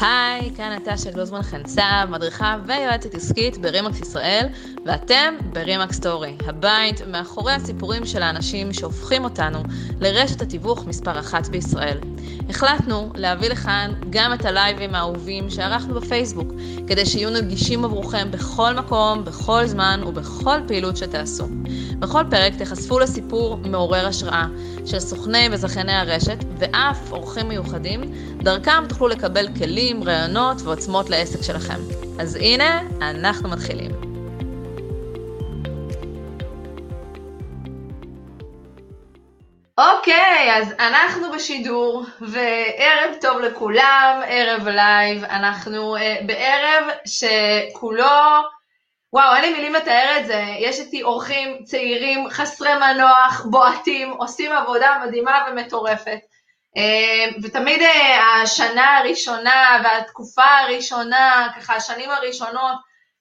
היי, כאן נטשה גלוזמן חנצב, מדריכה ויועצת עסקית ברימקס ישראל, ואתם ברימקס סטורי, הבית מאחורי הסיפורים של האנשים שהופכים אותנו לרשת התיווך מספר אחת בישראל. החלטנו להביא לכאן גם את הלייבים האהובים שערכנו בפייסבוק, כדי שיהיו נגישים עבורכם בכל מקום, בכל זמן ובכל פעילות שתעשו. בכל פרק תיחשפו לסיפור מעורר השראה של סוכני וזכייני הרשת, ואף אורחים מיוחדים, דרכם תוכלו לקבל כלים, רעיונות ועוצמות לעסק שלכם. אז הנה, אנחנו מתחילים. אוקיי, אז אנחנו בשידור, וערב טוב לכולם, ערב live. אנחנו אה, בערב שכולו, וואו, אין לי מילים לתאר את זה. יש איתי אורחים צעירים, חסרי מנוח, בועטים, עושים עבודה מדהימה ומטורפת. Uh, ותמיד uh, השנה הראשונה והתקופה הראשונה, ככה השנים הראשונות,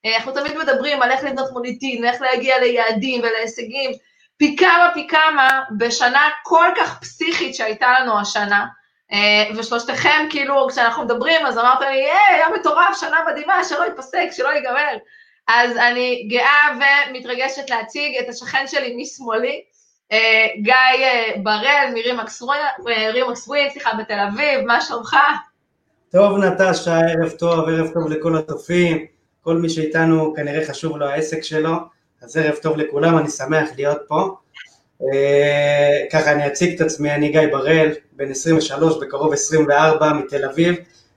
uh, אנחנו תמיד מדברים על איך לבנות מוניטין, ואיך להגיע ליעדים ולהישגים. פי כמה פי כמה בשנה כל כך פסיכית שהייתה לנו השנה, אה, ושלושתכם, כאילו, כשאנחנו מדברים, אז אמרת לי, היי, היה מטורף, שנה מדהימה, שלא ייפסק, שלא ייגמר. אז אני גאה ומתרגשת להציג את השכן שלי משמאלי, אה, גיא אה, בראל מרימקס ווין, סליחה, בתל אביב, מה שלומך? טוב, נטשה, ערב טוב, ערב טוב לכל הצופים, כל מי שאיתנו כנראה חשוב לו העסק שלו. אז ערב טוב לכולם, אני שמח להיות פה. אה, ככה אני אציג את עצמי, אני גיא בראל, בן 23, בקרוב 24, מתל אביב,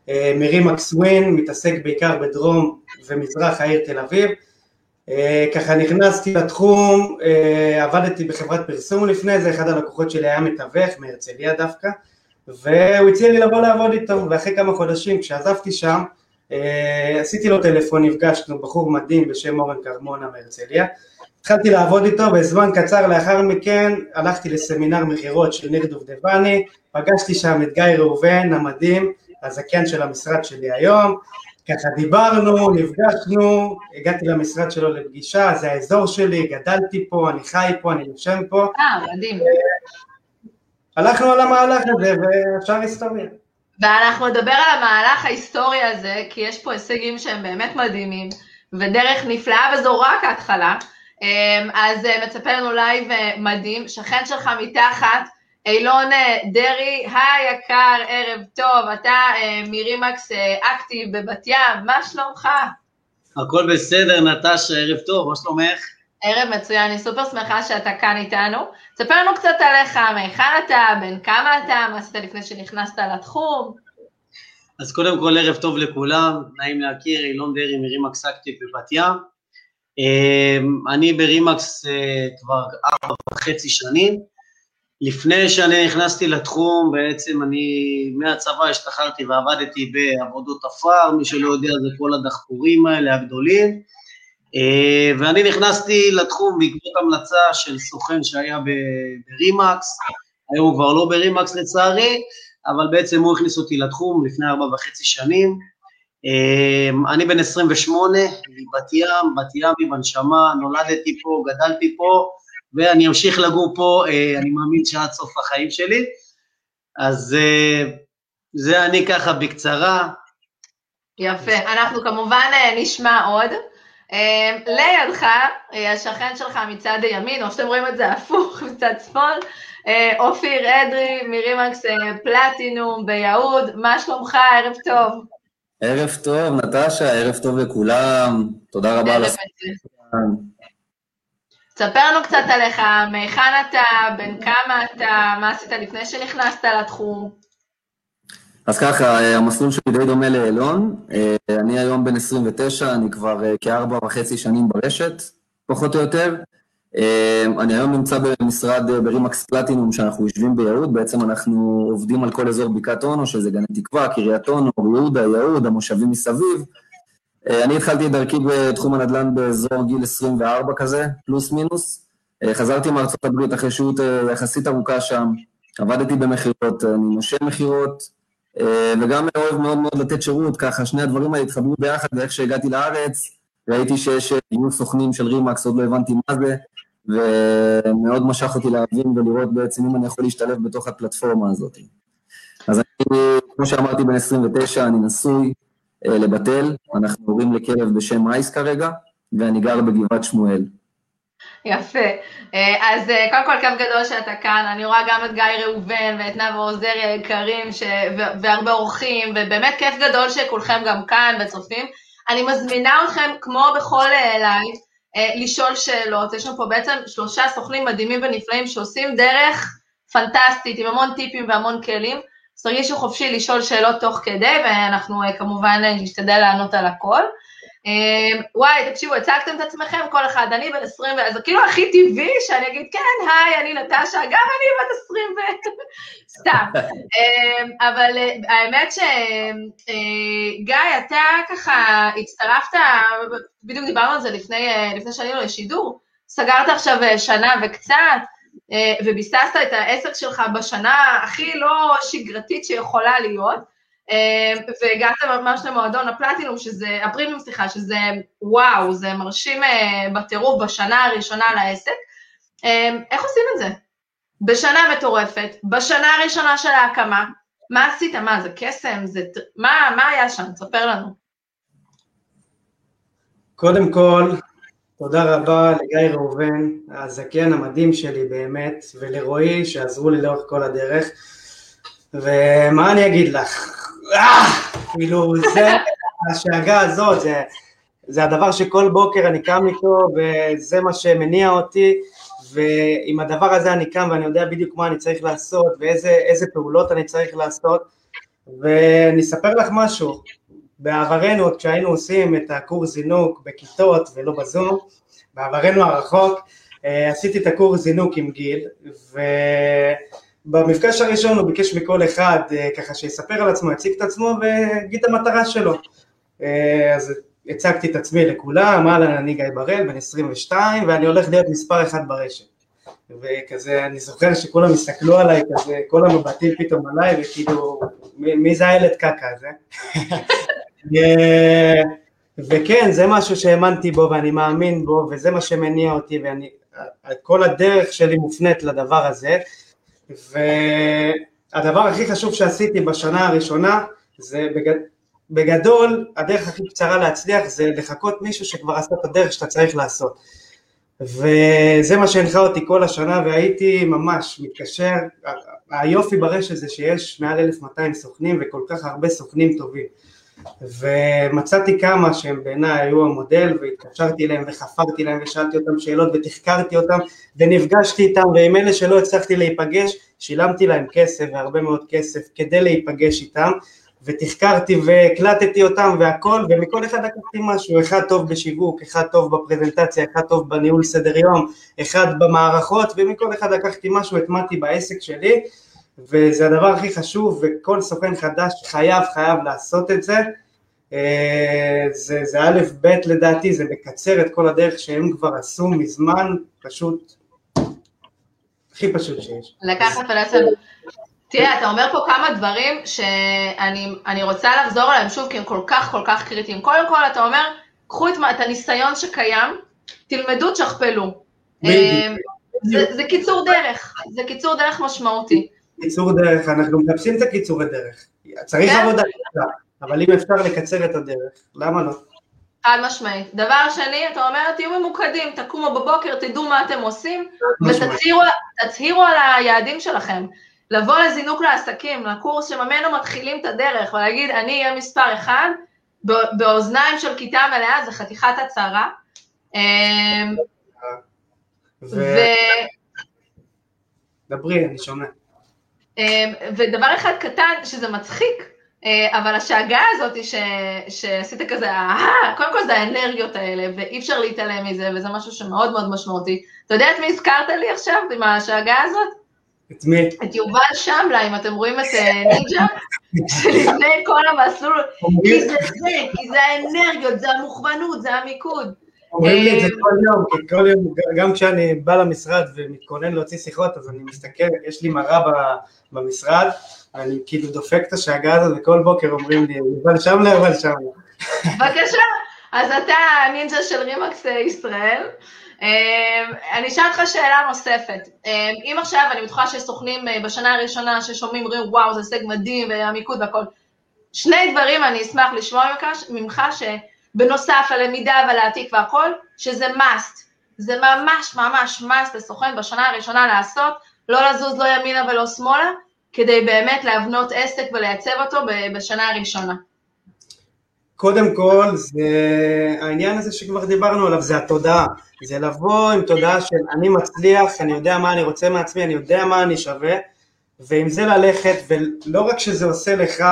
אה, מרימקס ווין, מתעסק בעיקר בדרום ומזרח העיר תל אביב. אה, ככה נכנסתי לתחום, עבדתי בחברת פרסום לפני זה, אחד הלקוחות שלי היה מתווך, מהרצליה דווקא, והוא הציע לי לבוא לעבוד איתו, ואחרי כמה חודשים כשעזבתי שם, אה, עשיתי לו טלפון, נפגשנו, בחור מדהים בשם אורן כרמונה מהרצליה, התחלתי לעבוד איתו, וזמן קצר לאחר מכן הלכתי לסמינר מכירות של ניר דובדבני, פגשתי שם את גיא ראובן המדהים, הזכיין של המשרד שלי היום, ככה דיברנו, נפגשנו, הגעתי למשרד שלו לפגישה, זה האזור שלי, גדלתי פה, אני חי פה, אני נושם פה. אה, מדהים. הלכנו על המהלך הזה, ואפשר היסטוריה. ואנחנו נדבר על המהלך ההיסטורי הזה, כי יש פה הישגים שהם באמת מדהימים, ודרך נפלאה, וזו רק ההתחלה. אמ, אז אה, מצפה לנו live אה, מדהים. שכן שלך מתחת, אילון אה, דרעי, היקר, ערב טוב, אתה מרימקס אקטיב בבת ים, מה שלומך? הכל בסדר, נטש, ערב טוב, מה שלומך? ערב מצוין, אני סופר שמחה שאתה כאן איתנו. תספר לנו קצת עליך, מהיכן אתה, בן כמה אתה, מה עשית לפני שנכנסת לתחום? אז קודם כל ערב טוב לכולם, נעים להכיר, אילון דרעי מרימקס אקטיב בבת ים. אני ברימקס אה, כבר ארבע וחצי שנים. לפני שאני נכנסתי לתחום, בעצם אני מהצבא השתחררתי ועבדתי בעבודות עפר, מי שלא יודע זה כל הדחפורים האלה הגדולים. אה, ואני נכנסתי לתחום בעקבות המלצה של סוכן שהיה ברימקס, היום הוא כבר לא ברימקס לצערי, אבל בעצם הוא הכניס אותי לתחום לפני ארבע וחצי שנים. אה, אני בן 28, מבת ים, בת ימי בנשמה, נולדתי פה, גדלתי פה, ואני אמשיך לגור פה, אה, אני מאמין שעד סוף החיים שלי. אז זה אני ככה בקצרה. יפה, אנחנו כמובן נשמע עוד. לידך, אה, השכן שלך מצד ימין, או שאתם רואים את זה הפוך, מצד שמאל, אה, אופיר אדרי מרימקס אה, פלטינום ביהוד, מה שלומך? ערב טוב. ערב טוב, נטשה, ערב טוב לכולם, תודה רבה על הסרטון. ספר לנו קצת עליך, מהיכן אתה, בן כמה אתה, מה עשית לפני שנכנסת לתחום? אז ככה, המסלול שלי די דומה לאלון. אה, אני היום בן 29, אני כבר אה, כארבע וחצי שנים ברשת, פחות או יותר. אה, אני היום נמצא במשרד ברימקס פלטינום, שאנחנו יושבים ביהוד, בעצם אנחנו עובדים על כל אזור בקעת אונו, שזה גני תקווה, קריית אונו, יהודה, יהוד, המושבים מסביב. אני התחלתי את דרכי בתחום הנדל"ן באזור גיל 24 כזה, פלוס מינוס. חזרתי מארצות הברית אחרי שהות יחסית ארוכה שם, עבדתי במכירות, אני נושם מכירות, אה, וגם אוהב מאוד מאוד לתת שירות, ככה שני הדברים האלה התחברו ביחד, ואיך שהגעתי לארץ, ראיתי שיש גיוס סוכנים של רימקס, עוד לא הבנתי מה זה, ומאוד משך אותי להבין ולראות בעצם אם אני יכול להשתלב בתוך הפלטפורמה הזאת. אז אני, כמו שאמרתי, בן 29, אני נשוי אה, לבתל, אנחנו הורים לכלב בשם אייס כרגע, ואני גר בגבעת שמואל. יפה. אה, אז אה, קודם כל כיף גדול שאתה כאן, אני רואה גם את גיא ראובן ואת נאוה עוזרי היקרים ש... והרבה אורחים, ובאמת כיף גדול שכולכם גם כאן וצופים. אני מזמינה אתכם, כמו בכל live, לשאול שאלות. יש לנו פה בעצם שלושה סוכנים מדהימים ונפלאים שעושים דרך פנטסטית, עם המון טיפים והמון כלים. אז תרגישו חופשי לשאול שאלות תוך כדי, ואנחנו כמובן נשתדל לענות על הכל. אמ, וואי, תקשיבו, הצגתם את עצמכם, כל אחד, אני בן 20, זה כאילו הכי טבעי שאני אגיד, כן, היי, אני נטשה, גם אני בת 20 ו... סתם. אבל אה, האמת שגיא, אה, אתה ככה הצטרפת, בדיוק דיברנו על זה לפני, אה, לפני שעלינו לשידור, סגרת עכשיו שנה וקצת, וביססת את העסק שלך בשנה הכי לא שגרתית שיכולה להיות. אמ, והגעת ממש למועדון הפלטינום, שזה, הפרימיום סליחה, שזה וואו, זה מרשים אה, בטירוף בשנה הראשונה לעסק. איך עושים את זה? בשנה מטורפת, בשנה הראשונה של ההקמה, מה עשית? מה, זה קסם? זה... מה, מה היה שם? תספר לנו. קודם כל, תודה רבה לגיא ראובן, הזכיין המדהים שלי באמת, ולרועי שעזרו לי לאורך כל הדרך. ומה אני אגיד לך, אה, כאילו זה, השאגה הזאת, זה, זה הדבר שכל בוקר אני קם איתו וזה מה שמניע אותי. ועם הדבר הזה אני קם ואני יודע בדיוק מה אני צריך לעשות ואיזה פעולות אני צריך לעשות. ואני אספר לך משהו, בעברנו כשהיינו עושים את הקורס זינוק בכיתות ולא בזום, בעברנו הרחוק אה, עשיתי את הקורס זינוק עם גיל ו... במפגש הראשון הוא ביקש מכל אחד אה, ככה שיספר על עצמו, יציג את עצמו ויגיד את המטרה שלו. אה, אז הצגתי את עצמי לכולם, אהלן, אני גיא בראל, בן 22, ואני הולך להיות מספר אחד ברשת. וכזה, אני זוכר שכולם הסתכלו עליי, כזה, כל המבטים פתאום עליי, וכאילו, מי זה הילד קקה הזה? וכן, זה משהו שהאמנתי בו ואני מאמין בו, וזה מה שמניע אותי, ואני, כל הדרך שלי מופנית לדבר הזה. והדבר הכי חשוב שעשיתי בשנה הראשונה זה בגד... בגדול הדרך הכי קצרה להצליח זה לחכות מישהו שכבר עשה את הדרך שאתה צריך לעשות. וזה מה שהנחה אותי כל השנה והייתי ממש מתקשר, היופי ברשת זה שיש מעל 1200 סוכנים וכל כך הרבה סוכנים טובים ומצאתי כמה שהם בעיניי היו המודל והתקשרתי אליהם וחפרתי להם ושאלתי אותם שאלות ותחקרתי אותם ונפגשתי איתם ועם אלה שלא הצלחתי להיפגש שילמתי להם כסף והרבה מאוד כסף כדי להיפגש איתם ותחקרתי והקלטתי אותם והכל ומכל אחד לקחתי משהו, אחד טוב בשיווק, אחד טוב בפרזנטציה, אחד טוב בניהול סדר יום, אחד במערכות ומכל אחד לקחתי משהו, הטמעתי בעסק שלי וזה הדבר הכי חשוב, וכל סוכן חדש חייב חייב לעשות את זה. אה, זה, זה א' ב' לדעתי, זה מקצר את כל הדרך שהם כבר עשו מזמן, פשוט, הכי פשוט שיש. לקחת ולעשות. תראה, אתה אומר פה כמה דברים שאני רוצה לחזור עליהם שוב, כי הם כל כך כל כך קריטיים. קודם כל, אתה אומר, קחו את, את הניסיון שקיים, תלמדו, תשכפלו. אה, זה, זה קיצור דרך, זה קיצור דרך משמעותי. קיצור דרך, אנחנו מחפשים את הקיצורי דרך. צריך כן? עבודה קצרה, אבל אם אפשר לקצר את הדרך, למה לא? חד משמעית. דבר שני, אתה אומר, תהיו ממוקדים, תקומו בבוקר, תדעו מה אתם עושים, ותצהירו על היעדים שלכם. לבוא לזינוק לעסקים, לקורס שממנו מתחילים את הדרך, ולהגיד, אני אהיה מספר אחד, באוזניים של כיתה מלאה, זה חתיכת הצהרה. אמ, ו... דברי, אני שומע. אמ, ודבר אחד קטן, שזה מצחיק, אה, אבל השאגה הזאת ש, שעשית כזה, אה, קודם כל זה האנרגיות האלה, ואי אפשר להתעלם מזה, וזה משהו שמאוד מאוד משמעותי. אתה יודע את מי הזכרת לי עכשיו עם השאגה הזאת? את מי? את יובל שמלה, אם אתם רואים את אה, נינג'ה, שלפני כל המסלול, כי זה זה, כי זה האנרגיות, זה המוכוונות, זה המיקוד. אומרים לי את זה אה, כל יום, כי כל יום, גם כשאני בא למשרד ומתכונן להוציא שיחות, אז אני מסתכל, יש לי מראה במשרד, אני כאילו דופק את השאגה הזאת, וכל בוקר אומרים לי, יובל שמלה, יובל שמלה. בבקשה, אז אתה הנינג'ה של רימקס ישראל. אמ, אני אשאל אותך שאלה נוספת. אמ, אם עכשיו, אני בטוחה שיש סוכנים אה, בשנה הראשונה ששומעים, אומרים, וואו, זה הישג מדהים, והמיקוד והכל. שני דברים אני אשמח לשמוע ממך, שבנוסף ללמידה ולהעתיק והכל, שזה must. זה ממש ממש must לסוכן בשנה הראשונה לעשות, לא לזוז לא ימינה ולא שמאלה, כדי באמת להבנות עסק ולייצב אותו בשנה הראשונה. קודם כל, זה העניין הזה שכבר דיברנו עליו, זה התודעה. זה לבוא עם תודעה של אני מצליח, אני יודע מה אני רוצה מעצמי, אני יודע מה אני שווה, ועם זה ללכת, ולא רק שזה עושה לך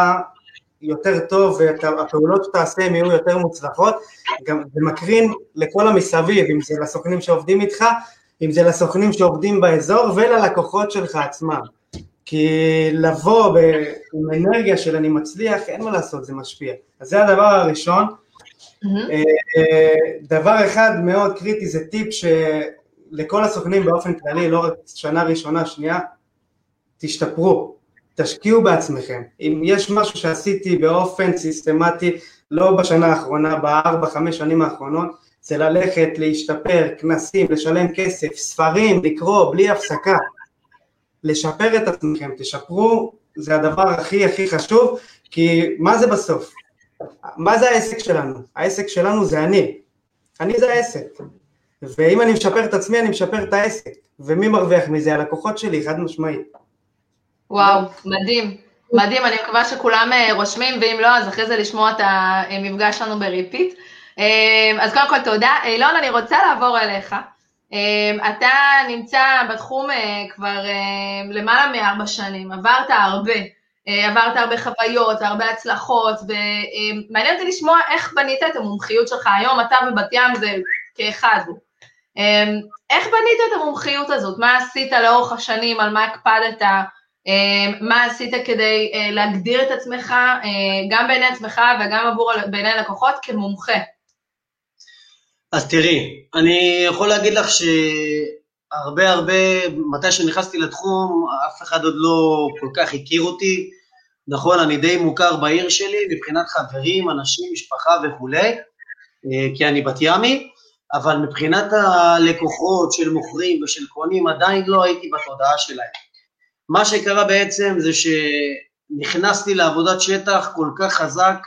יותר טוב, והפעולות שתעשה הן יהיו יותר מוצלחות, גם זה מקרין לכל המסביב, אם זה לסוכנים שעובדים איתך, אם זה לסוכנים שעובדים באזור וללקוחות שלך עצמם. כי לבוא עם אנרגיה של אני מצליח, אין מה לעשות, זה משפיע. אז זה הדבר הראשון. Mm-hmm. דבר אחד מאוד קריטי זה טיפ שלכל הסוכנים באופן כללי, לא רק שנה ראשונה, שנייה, תשתפרו, תשקיעו בעצמכם. אם יש משהו שעשיתי באופן סיסטמטי, לא בשנה האחרונה, בארבע, חמש שנים האחרונות, זה ללכת, להשתפר, כנסים, לשלם כסף, ספרים, לקרוא, בלי הפסקה. לשפר את עצמכם, תשפרו, זה הדבר הכי הכי חשוב, כי מה זה בסוף? מה זה העסק שלנו? העסק שלנו זה אני. אני זה העסק. ואם אני משפר את עצמי, אני משפר את העסק. ומי מרוויח מזה? הלקוחות שלי, חד משמעית. וואו, מדהים. מדהים, אני מקווה שכולם אה, רושמים, ואם לא, אז אחרי זה לשמוע את המפגש שלנו בריפיט. אה, אז קודם כל תודה. אילון, אני רוצה לעבור אליך. אה, אתה נמצא בתחום כבר למעלה מארבע שנים, עברת הרבה. עברת הרבה חוויות, הרבה הצלחות, ומעניין אותי לשמוע איך בנית את המומחיות שלך. היום אתה ובת ים זה כאחד. איך בנית את המומחיות הזאת? מה עשית לאורך השנים? על מה הקפדת? מה עשית כדי להגדיר את עצמך, גם בעיני עצמך וגם עבור בעיני לקוחות, כמומחה? אז תראי, אני יכול להגיד לך שהרבה הרבה, מתי שנכנסתי לתחום, אף אחד עוד לא כל כך הכיר אותי. נכון, אני די מוכר בעיר שלי מבחינת חברים, אנשים, משפחה וכולי, אה, כי אני בת ימי, אבל מבחינת הלקוחות של מוכרים ושל קונים עדיין לא הייתי בתודעה שלהם. מה שקרה בעצם זה שנכנסתי לעבודת שטח כל כך חזק,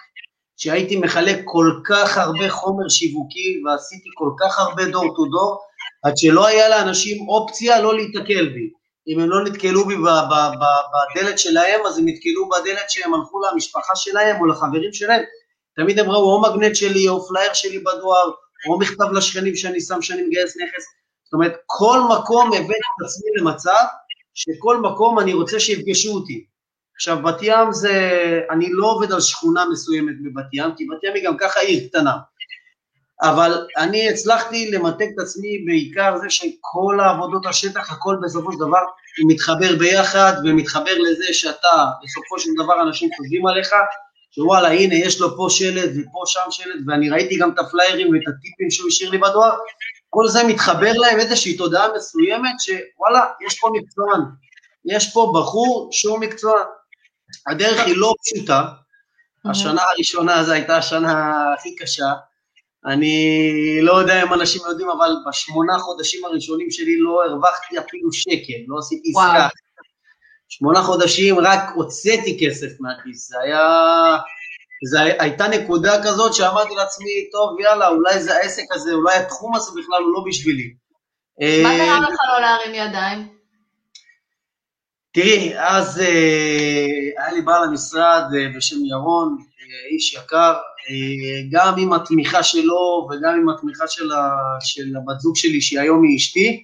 שהייתי מחלק כל כך הרבה חומר שיווקי ועשיתי כל כך הרבה דור טו דור, עד שלא היה לאנשים אופציה לא להיתקל בי. אם הם לא נתקלו בי בדלת שלהם, אז הם נתקלו בדלת שהם הלכו למשפחה שלהם או לחברים שלהם. תמיד הם ראו או מגנט שלי או פלייר שלי בדואר, או מכתב לשכנים שאני שם שאני מגייס נכס. זאת אומרת, כל מקום הבאתי את עצמי למצב שכל מקום אני רוצה שיפגשו אותי. עכשיו, בת ים זה, אני לא עובד על שכונה מסוימת בבת ים, כי בת ים היא גם ככה עיר קטנה. אבל אני הצלחתי למתג את עצמי בעיקר זה שכל העבודות השטח, הכל בסופו של דבר מתחבר ביחד ומתחבר לזה שאתה, בסופו של דבר אנשים חושבים עליך, שוואלה הנה יש לו פה שלט ופה שם שלט ואני ראיתי גם את הפליירים ואת הטיפים שהוא השאיר לי בדואר, כל זה מתחבר להם איזושהי תודעה מסוימת שוואלה יש פה מקצוען, יש פה בחור שהוא מקצוען. הדרך היא לא פשוטה, השנה הראשונה זו הייתה השנה הכי קשה, אני לא יודע אם אנשים יודעים, אבל בשמונה חודשים הראשונים שלי לא הרווחתי אפילו שקל, לא עשיתי עסקה. שמונה חודשים רק הוצאתי כסף מהכיס, זה היה... זו הייתה נקודה כזאת שאמרתי לעצמי, טוב, יאללה, אולי זה העסק הזה, אולי התחום הזה בכלל הוא לא בשבילי. מה אה, קרה לך לא להרים ידיים? תראי, אז אה, היה לי בעל המשרד אה, בשם ירון, איש יקר, גם עם התמיכה שלו וגם עם התמיכה של, ה, של הבת זוג שלי, שהיא היום היא אשתי,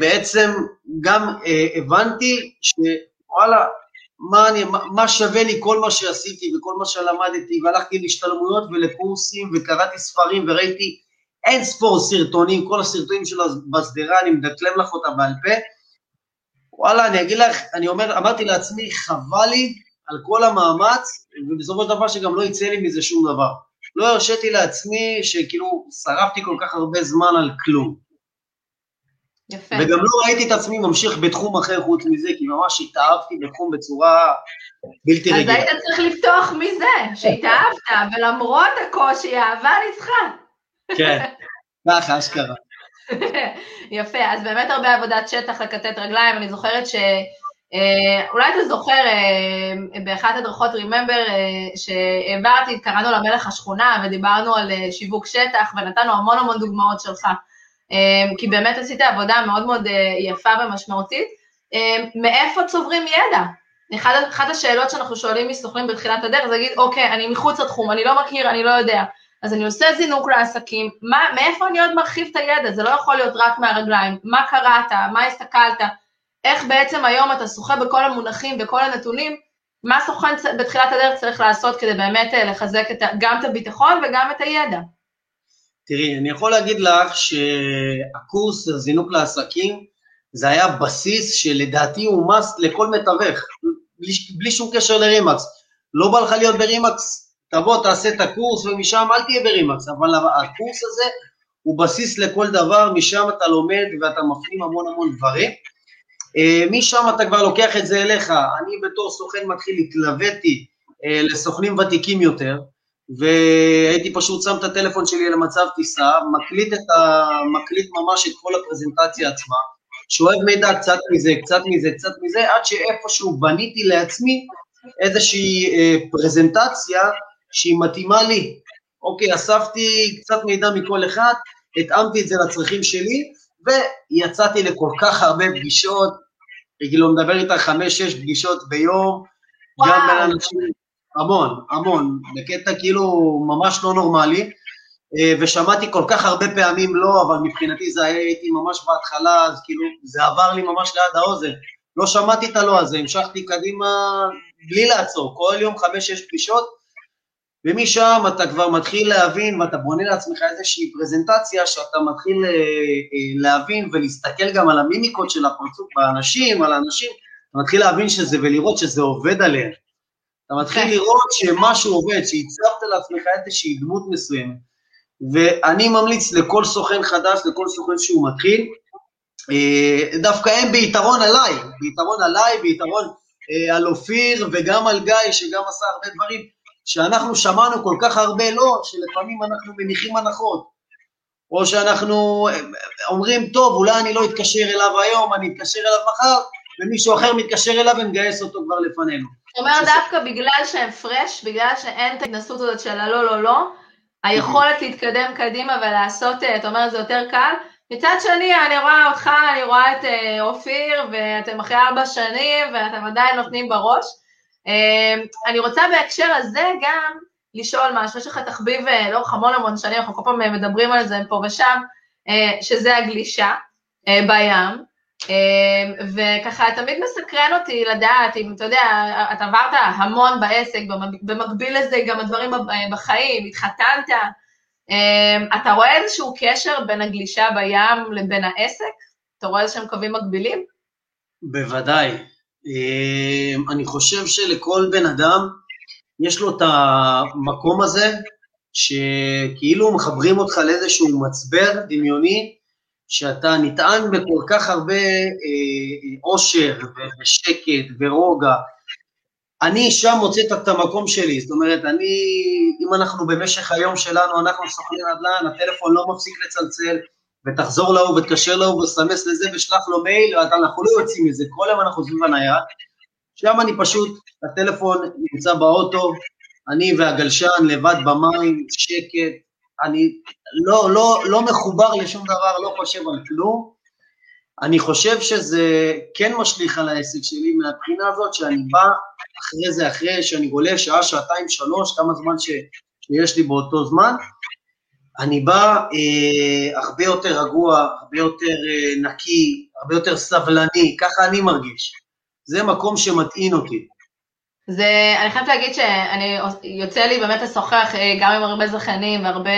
בעצם גם הבנתי שוואלה, מה, אני, מה שווה לי כל מה שעשיתי וכל מה שלמדתי, והלכתי להשתלמויות ולקורסים וקראתי ספרים וראיתי אין ספור סרטונים, כל הסרטונים שלו בשדרה, אני מדקלם לך אותה בעל פה. וואלה, אני אגיד לך, אני אומר, אמרתי לעצמי, חבל לי על כל המאמץ, ובסופו של דבר שגם לא יצא לי מזה שום דבר. לא הרשיתי לעצמי שכאילו שרפתי כל כך הרבה זמן על כלום. יפה. וגם לא ראיתי את עצמי ממשיך בתחום אחר חוץ מזה, כי ממש התאהבתי בתחום בצורה בלתי רגילה. אז היית צריך לפתוח מזה, שהתאהבת, ולמרות הקושי, האהבה ניצחה. כן, ככה, אשכרה. יפה, אז באמת הרבה עבודת שטח לכתת רגליים, אני זוכרת ש... אה, אולי אתה זוכר, אה, באחת הדרכות Remember אה, שהעברתי, קראנו למלך השכונה ודיברנו על שיווק שטח ונתנו המון המון דוגמאות שלך, כי באמת עשית עבודה מאוד מאוד יפה ומשמעותית. מאיפה צוברים ידע? אחת, אחת השאלות שאנחנו שואלים מסוכנים בתחילת הדרך זה להגיד, אוקיי, אני מחוץ לתחום, אני לא מכיר, אני לא יודע. אז אני עושה זינוק לעסקים, מה, מאיפה אני עוד מרחיב את הידע? זה לא יכול להיות רק מהרגליים. מה קראת, מה הסתכלת, איך בעצם היום אתה שוחה בכל המונחים, בכל הנתונים, מה סוכן בתחילת הדרך צריך לעשות כדי באמת אה, לחזק את, גם את הביטחון וגם את הידע? תראי, אני יכול להגיד לך שהקורס הזינוק לעסקים, זה היה בסיס שלדעתי הוא must לכל מתווך, בלי, בלי שום קשר לרימקס. לא בא לך להיות ברימקס, תבוא, תעשה את הקורס ומשם אל תהיה ברימקס, אבל הקורס הזה הוא בסיס לכל דבר, משם אתה לומד ואתה מפנים המון המון דברים. אה, משם אתה כבר לוקח את זה אליך. אני בתור סוכן מתחיל, התלוויתי אה, לסוכנים ותיקים יותר, והייתי פשוט שם את הטלפון שלי למצב טיסה, מקליט, את ה... מקליט ממש את כל הפרזנטציה עצמה, שואב מידע קצת מזה, קצת מזה, קצת מזה, עד שאיפשהו בניתי לעצמי איזושהי אה, פרזנטציה שהיא מתאימה לי. אוקיי, אספתי קצת מידע מכל אחד, התאמתי את זה לצרכים שלי, ויצאתי לכל כך הרבה פגישות, כאילו מדבר איתה חמש-שש פגישות ביום, וואו. גם בין אנשים, המון, המון, בקטע כאילו ממש לא נורמלי, אה, ושמעתי כל כך הרבה פעמים לא, אבל מבחינתי זה היה, הייתי ממש בהתחלה, אז כאילו זה עבר לי ממש ליד האוזן, לא שמעתי את הלא הזה, המשכתי קדימה בלי לעצור, כל יום חמש-שש פגישות, ומשם אתה כבר מתחיל להבין ואתה בונה לעצמך איזושהי פרזנטציה שאתה מתחיל אה, אה, להבין ולהסתכל גם על המימיקות של הפרצוף באנשים, על האנשים, אתה מתחיל להבין שזה ולראות שזה עובד עליהם. אתה מתחיל כן. לראות שמשהו עובד, שהצבת לעצמך איזושהי דמות מסוימת. ואני ממליץ לכל סוכן חדש, לכל סוכן שהוא מתחיל, אה, דווקא הם ביתרון עליי, ביתרון עליי, ביתרון על אופיר וגם על גיא שגם עשה הרבה דברים, שאנחנו שמענו כל כך הרבה לא, שלפעמים אנחנו מניחים הנחות, או שאנחנו אומרים, טוב, אולי אני לא אתקשר אליו היום, אני אתקשר אליו מחר, ומישהו אחר מתקשר אליו ונגייס אותו כבר לפנינו. זאת אומרת, דווקא בגלל שהם פרש, בגלל שאין את ההתנסות הזאת של הלא, לא, לא, היכולת להתקדם קדימה ולעשות, אתה אומר, זה יותר קל. מצד שני, אני רואה אותך, אני רואה את אה, אופיר, ואתם אחרי ארבע שנים, ואתם עדיין נותנים בראש. אמ, אני רוצה בהקשר הזה גם לשאול משהו, יש לך תחביב אה, לאורך המון המון שנים, אנחנו כל פעם מדברים על זה פה ושם, אה, שזה הגלישה אה, בים, וככה תמיד מסקרן אותי לדעת אם, אתה יודע, אתה עברת המון בעסק, במקביל לזה גם הדברים בחיים, התחתנת, אמ, אתה רואה איזשהו קשר בין הגלישה בים לבין העסק? אתה רואה איזשהם קווים מקבילים? בוודאי, אמ, אני חושב שלכל בן אדם יש לו את המקום הזה, שכאילו מחברים אותך לאיזשהו מצבר דמיוני, שאתה נטען בכל כך הרבה אושר אה, ושקט ורוגע. אני שם מוצא את המקום שלי, זאת אומרת, אני, אם אנחנו במשך היום שלנו, אנחנו סוכני נדל"ן, הטלפון לא מפסיק לצלצל, ותחזור להוא ותקשר להוא וסמס לזה ושלח לו מייל, אנחנו לא יוצאים מזה, כל היום אנחנו סביב הנייד, שם אני פשוט, הטלפון נמצא באוטו, אני והגלשן לבד במים, שקט, אני לא, לא, לא מחובר לשום דבר, לא חושב על כלום. אני חושב שזה כן משליך על העסק שלי מהבחינה הזאת שאני בא אחרי זה, אחרי שאני גולש שעה, שעתיים, שלוש, כמה זמן ש, שיש לי באותו זמן, אני בא אה, הרבה יותר רגוע, הרבה יותר אה, נקי, הרבה יותר סבלני, ככה אני מרגיש. זה מקום שמטעין אותי. זה, אני חייבת להגיד שאני, יוצא לי באמת לשוחח אה, גם עם הרבה זכיינים והרבה אה,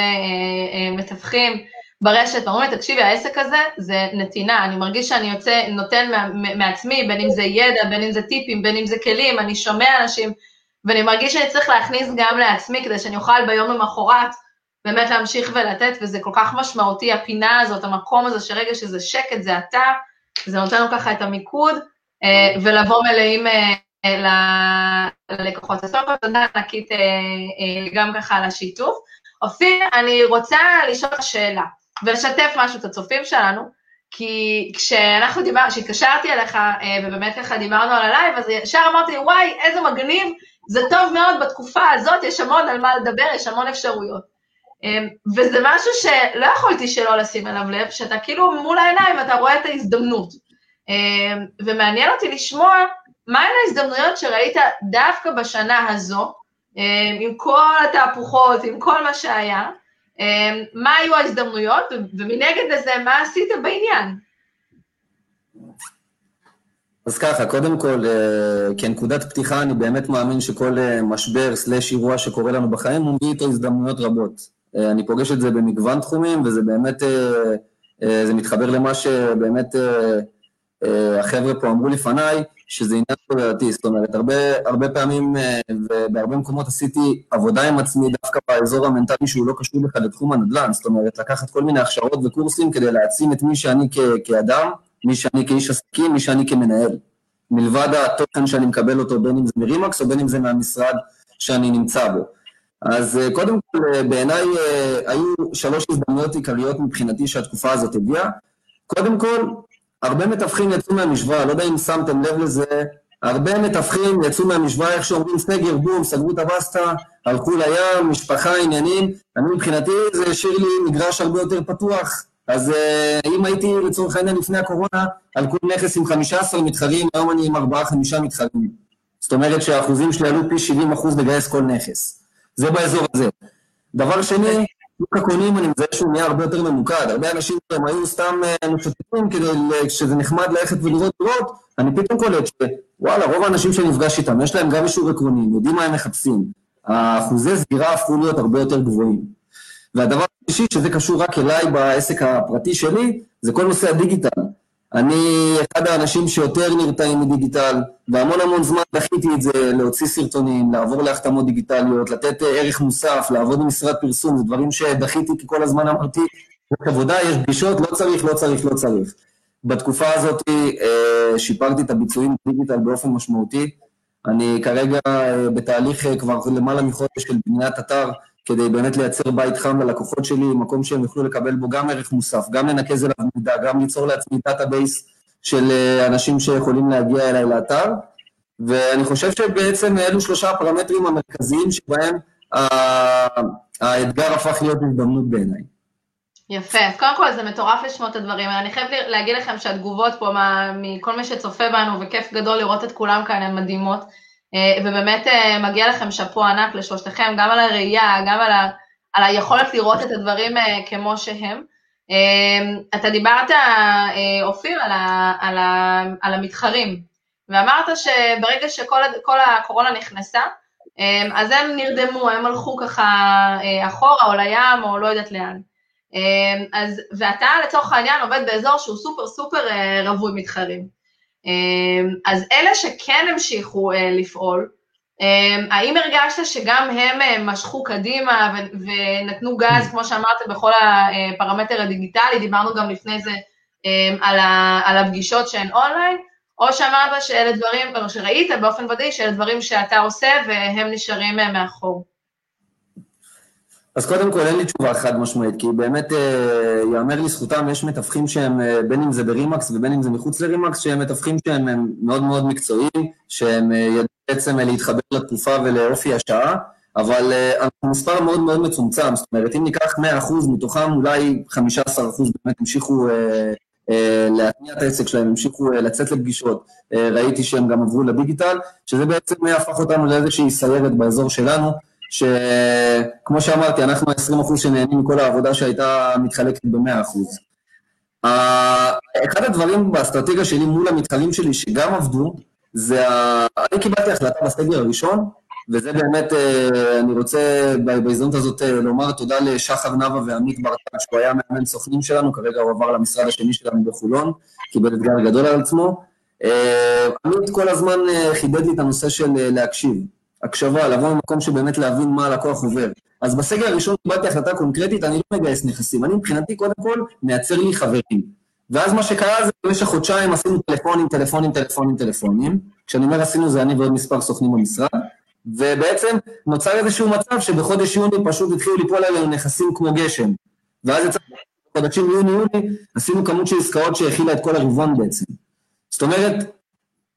אה, מתווכים ברשת, אומרים לי, תקשיבי, העסק הזה זה נתינה, אני מרגיש שאני יוצא, נותן מעצמי, בין אם זה ידע, בין אם זה טיפים, בין אם זה כלים, אני שומע אנשים, ואני מרגיש שאני צריך להכניס גם לעצמי, כדי שאני אוכל ביום למחרת באמת להמשיך ולתת, וזה כל כך משמעותי, הפינה הזאת, המקום הזה, שרגע שזה שקט, זה אתה, זה נותן לנו ככה את המיקוד, אה, ולבוא מלאים אה, ללקוחות. אז קודם כל תודה ענקית אה, גם ככה על השיתוף. אופיר, אני רוצה לשאול אותך שאלה. ולשתף משהו את הצופים שלנו, כי כשאנחנו דיברנו, כשהתקשרתי אליך ובאמת ככה דיברנו על ה live, אז ישר אמרתי, וואי, איזה מגניב, זה טוב מאוד בתקופה הזאת, יש המון על מה לדבר, יש המון אפשרויות. וזה משהו שלא יכולתי שלא לשים אליו לב, שאתה כאילו מול העיניים אתה רואה את ההזדמנות. ומעניין אותי לשמוע מהן ההזדמנויות שראית דווקא בשנה הזו, עם כל התהפוכות, עם כל מה שהיה, מה היו ההזדמנויות, ומנגד לזה, מה עשית בעניין? אז ככה, קודם כל, כנקודת פתיחה, אני באמת מאמין שכל משבר סלאש אירוע שקורה לנו בחיים, הוא מביא איתו הזדמנויות רבות. אני פוגש את זה במגוון תחומים, וזה באמת, זה מתחבר למה שבאמת החבר'ה פה אמרו לפניי, שזה עניין תודעתי, זאת אומרת, הרבה, הרבה פעמים ובהרבה מקומות עשיתי עבודה עם עצמי דווקא באזור המנטלי שהוא לא קשור בכלל לתחום הנדל"ן, זאת אומרת, לקחת כל מיני הכשרות וקורסים כדי להעצים את מי שאני כ- כאדם, מי שאני כאיש עסקים, מי שאני כמנהל. מלבד התוכן שאני מקבל אותו, בין אם זה מרימקס או בין אם זה מהמשרד שאני נמצא בו. אז קודם כל, בעיניי היו שלוש הזדמנויות עיקריות מבחינתי שהתקופה הזאת הביאה. קודם כל, הרבה מתווכים יצאו מהמשוואה, לא יודע אם שמתם לב לזה, הרבה מתווכים יצאו מהמשוואה, איך שאומרים סגר, בום, סגרו את הבסטה, הלכו לים, משפחה, עניינים, אני מבחינתי זה השאיר לי מגרש הרבה יותר פתוח, אז אם הייתי לצורך העניין לפני הקורונה, על כל נכס עם 15 מתחרים, היום אני עם 4-5 מתחרים. זאת אומרת שהאחוזים שלי עלו פי 70 אחוז לגייס כל נכס. זה באזור הזה. דבר שני, שוק הקונים, אני מזהה שהוא נהיה הרבה יותר ממוקד. הרבה אנשים הם היו סתם משוטטים כדי שזה נחמד ללכת ולראות דירות, אני פתאום קולט שוואלה, רוב האנשים שנפגש איתם, יש להם גם אישור עקרוני, יודעים מה הם מחפשים. האחוזי סגירה הפכו להיות הרבה יותר גבוהים. והדבר השלישי, שזה קשור רק אליי בעסק הפרטי שלי, זה כל נושא הדיגיטל. אני אחד האנשים שיותר נרתעים מדיגיטל, והמון המון זמן דחיתי את זה, להוציא סרטונים, לעבור להחתמות דיגיטליות, לתת ערך מוסף, לעבוד במשרד פרסום, זה דברים שדחיתי כי כל הזמן אמרתי, יש עבודה, יש פגישות, לא צריך, לא צריך, לא צריך. בתקופה הזאת שיפרתי את הביצועים בדיגיטל באופן משמעותי. אני כרגע בתהליך כבר למעלה מחודש של בניית אתר, כדי באמת לייצר בית חם ללקוחות שלי, מקום שהם יוכלו לקבל בו גם ערך מוסף, גם לנקז אליו מידע, גם ליצור לעצמי database של אנשים שיכולים להגיע אליי לאתר, ואני חושב שבעצם אלו שלושה הפרמטרים המרכזיים שבהם האתגר הפך להיות הזדמנות בעיניי. יפה, קודם כל זה מטורף לשמוע את הדברים, אני חייב להגיד לכם שהתגובות פה מכל מי שצופה בנו, וכיף גדול לראות את כולם כאן, הן מדהימות. ובאמת מגיע לכם שאפו ענק לשלושתכם, גם על הראייה, גם על, ה, על היכולת לראות את הדברים כמו שהם. אתה דיברת, אופיר, על, ה, על, ה, על המתחרים, ואמרת שברגע שכל הקורונה נכנסה, אז הם נרדמו, הם הלכו ככה אחורה או לים או לא יודעת לאן. אז, ואתה לצורך העניין עובד באזור שהוא סופר סופר רווי מתחרים. אז אלה שכן המשיכו לפעול, האם הרגשת שגם הם משכו קדימה ונתנו גז, כמו שאמרת, בכל הפרמטר הדיגיטלי, דיברנו גם לפני זה על הפגישות שהן אונליין, או שאמרת שאלה דברים, או שראית באופן ודאי שאלה דברים שאתה עושה והם נשארים מאחור? אז קודם כל אין לי תשובה חד משמעית, כי באמת יאמר לזכותם, יש מתווכים שהם, בין אם זה ברימקס ובין אם זה מחוץ לרימקס, שהם מתווכים שהם מאוד מאוד מקצועיים, שהם ידעו בעצם להתחבר לתקופה ולאופי השעה, אבל אנחנו מספר מאוד מאוד מצומצם, זאת אומרת, אם ניקח 100% מתוכם, אולי 15% באמת המשיכו להתניע את העסק שלהם, המשיכו לצאת לפגישות, ראיתי שהם גם עברו לדיגיטל, שזה בעצם הפך אותנו לאיזושהי סיירת באזור שלנו, שכמו שאמרתי, אנחנו ה-20% שנהנים מכל העבודה שהייתה מתחלקת ב-100%. אחד הדברים באסטרטגיה שלי מול המתחרים שלי שגם עבדו, זה, אני קיבלתי החלטה בסגר הראשון, וזה באמת, אני רוצה בהזדמנות הזאת לומר תודה לשחר נאוה ועמית ברטן, שהוא היה מאמן סוכנים שלנו, כרגע הוא עבר למשרד השני שלנו בחולון, קיבל אתגר גדול על עצמו. עמית כל הזמן חידד לי את הנושא של להקשיב. הקשבה, לבוא ממקום שבאמת להבין מה הלקוח עובר. אז בסגר הראשון קיבלתי החלטה קונקרטית, אני לא מגייס נכסים, אני מבחינתי קודם כל מייצר לי חברים. ואז מה שקרה זה במשך חודשיים עשינו טלפונים, טלפונים, טלפונים, טלפונים. כשאני אומר עשינו זה אני ועוד מספר סוכנים במשרד, ובעצם נוצר איזשהו מצב שבחודש יוני פשוט התחילו ליפול עלינו נכסים כמו גשם. ואז יצא בחודשים יוני-יוני עשינו כמות של עסקאות שהכילה את כל הרבעון בעצם. זאת אומרת,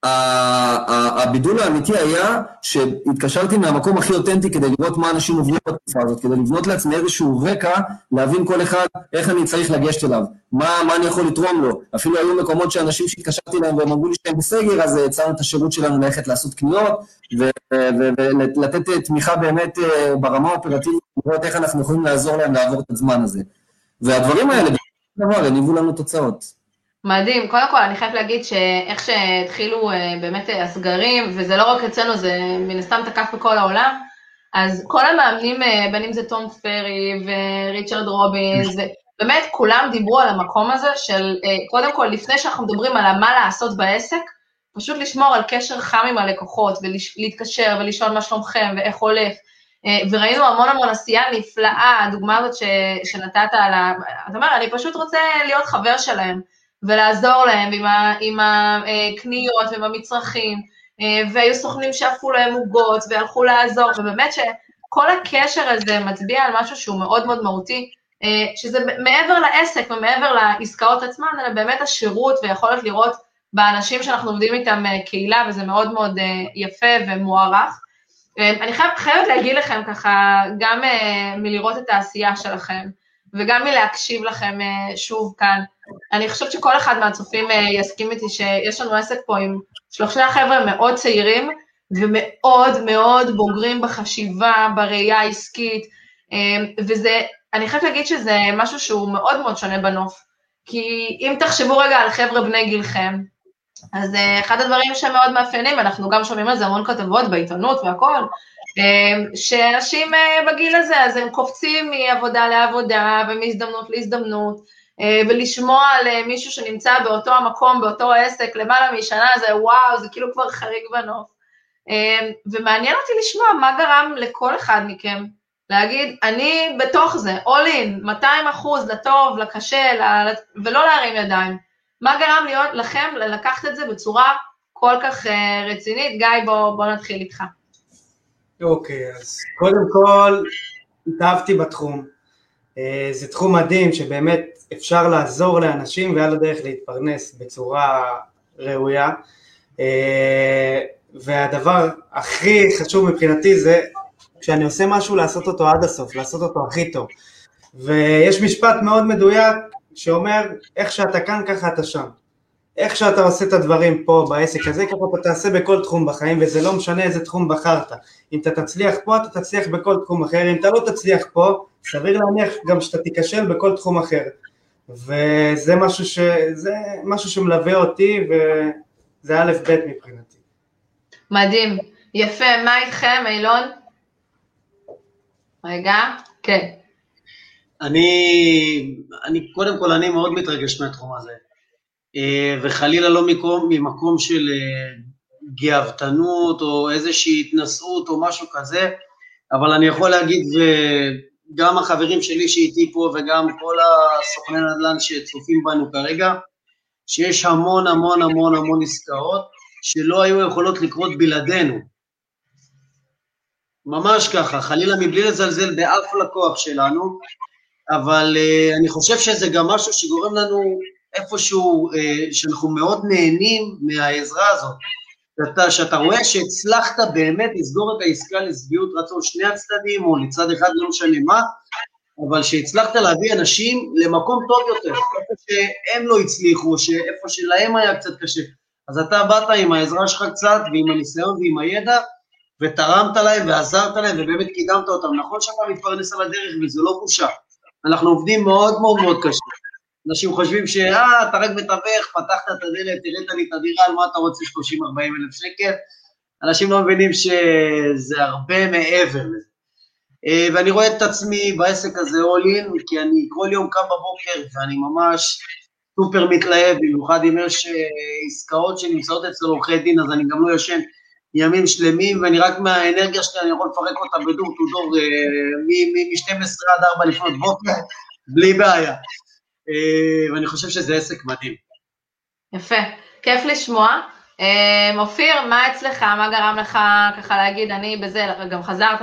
הבידול האמיתי היה שהתקשרתי מהמקום הכי אותנטי כדי לראות מה אנשים עוברים בתקופה הזאת, כדי לבנות לעצמי איזשהו רקע, להבין כל אחד איך אני צריך לגשת אליו, מה, מה אני יכול לתרום לו. אפילו היו מקומות שאנשים שהתקשרתי אליהם והם אמרו לי שהם בסגר, אז הצענו את השירות שלנו ללכת לעשות קניות, ולתת תמיכה באמת אה, ברמה האופרטיבית, לראות איך אנחנו יכולים לעזור להם לעבור את הזמן הזה. והדברים האלה, בסופו של דבר, הניבו לנו תוצאות. מדהים. קודם כל, אני חייבת להגיד שאיך שהתחילו אה, באמת אה, הסגרים, וזה לא רק אצלנו, זה מן הסתם תקף בכל העולם, אז כל המאמנים, אה, בין אם זה תום פרי וריצ'רד רובינס, באמת כולם דיברו על המקום הזה של, קודם כל, לפני שאנחנו מדברים על מה לעשות בעסק, פשוט לשמור על קשר חם עם הלקוחות, ולהתקשר ולשאול מה שלומכם ואיך הולך. וראינו המון המון עשייה נפלאה, הדוגמה הזאת ש, שנתת על ה... אתה אומר, אני פשוט רוצה להיות חבר שלהם. ולעזור להם עם, ה, עם הקניות ועם המצרכים, אה, והיו סוכנים שאפו להם עוגות והלכו לעזור, ובאמת שכל הקשר הזה מצביע על משהו שהוא מאוד מאוד מהותי, אה, שזה מעבר לעסק ומעבר לעסקאות עצמן, אלא באמת השירות ויכולת לראות באנשים שאנחנו עובדים איתם אה, קהילה, וזה מאוד מאוד יפה ומוערך. אני חייבת חייב להגיד לכם ככה, גם מלראות את העשייה שלכם, וגם מלהקשיב לכם שוב כאן, אני חושבת שכל אחד מהצופים אה, יסכים איתי שיש לנו עסק פה עם שלושה חבר'ה מאוד צעירים ומאוד מאוד בוגרים בחשיבה, בראייה העסקית, אה, וזה, אני חייבת להגיד שזה משהו שהוא מאוד מאוד שונה בנוף. כי אם תחשבו רגע על חבר'ה בני גילכם, אז אה, אחד הדברים שמאוד מאפיינים, אנחנו גם שומעים על זה המון כתבות בעיתונות והכול, שאנשים בגיל הזה, אז הם קופצים מעבודה לעבודה ומהזדמנות להזדמנות, ולשמוע על אה, מישהו שנמצא באותו המקום, באותו עסק, למעלה משנה, זה וואו, זה כאילו כבר חריג בנוף. אה, ומעניין אותי לשמוע מה גרם לכל אחד מכם להגיד, אני בתוך זה, all in, 200 אחוז, לטוב, לקשה, ולא להרים ידיים. מה גרם להיות לכם לקחת את זה בצורה כל כך רצינית? גיא, בוא, בוא נתחיל איתך. אוקיי, okay, אז קודם כל, התאהבתי בתחום. זה תחום מדהים שבאמת אפשר לעזור לאנשים ועל הדרך להתפרנס בצורה ראויה. אה, והדבר הכי חשוב מבחינתי זה כשאני עושה משהו לעשות אותו עד הסוף, לעשות אותו הכי טוב. ויש משפט מאוד מדויק שאומר, איך שאתה כאן ככה אתה שם. איך שאתה עושה את הדברים פה בעסק הזה, ככה אתה תעשה בכל תחום בחיים, וזה לא משנה איזה תחום בחרת. אם אתה תצליח פה, אתה תצליח בכל תחום אחר, אם אתה לא תצליח פה, סביר להניח גם שאתה תיכשל בכל תחום אחר. וזה משהו, ש... משהו שמלווה אותי וזה א' ב' מבחינתי. מדהים, יפה, מה איתכם אילון? רגע, כן. אני, אני, קודם כל אני מאוד מתרגש מהתחום הזה, וחלילה לא מקום, ממקום של אה, גאוותנות או איזושהי התנשאות או משהו כזה, אבל אני יכול להגיד, גם החברים שלי שאיתי פה וגם כל הסוכני נדל"ן שצופים בנו כרגע, שיש המון המון המון המון עסקאות שלא היו יכולות לקרות בלעדינו. ממש ככה, חלילה מבלי לזלזל באף לקוח שלנו, אבל uh, אני חושב שזה גם משהו שגורם לנו איפשהו, uh, שאנחנו מאוד נהנים מהעזרה הזאת. שאתה, שאתה רואה שהצלחת באמת לסגור את העסקה לשביעות רצון שני הצדדים, או לצד אחד, לא משנה מה, אבל שהצלחת להביא אנשים למקום טוב יותר, איפה שהם לא הצליחו, איפה שלהם היה קצת קשה. אז אתה באת עם העזרה שלך קצת, ועם הניסיון ועם הידע, ותרמת להם ועזרת להם, ובאמת קידמת אותם. נכון שאתה מתפרנס על הדרך, וזה לא בושה. אנחנו עובדים מאוד מאוד מאוד קשה. אנשים חושבים שאה, אתה רק מתווך, פתחת את הדלת, תראית לי את הדירה, על מה אתה רוצה 30-40 אלף שקל? אנשים לא מבינים שזה הרבה מעבר לזה. אה, ואני רואה את עצמי בעסק הזה all in, כי אני כל יום קם בבוקר ואני ממש סופר מתלהב, במיוחד אם יש אה, עסקאות שנמצאות אצל עורכי דין, אז אני גם לא ישן ימים שלמים, ואני רק מהאנרגיה שלי, אני יכול לפרק אותה בדור טו דור מ-12 עד 4 לפנות בוקר, בלי בעיה. אה, ואני חושב שזה עסק מדהים. יפה, כיף לשמוע. אה, אופיר, מה אצלך? מה גרם לך ככה להגיד, אני בזה, גם חזרת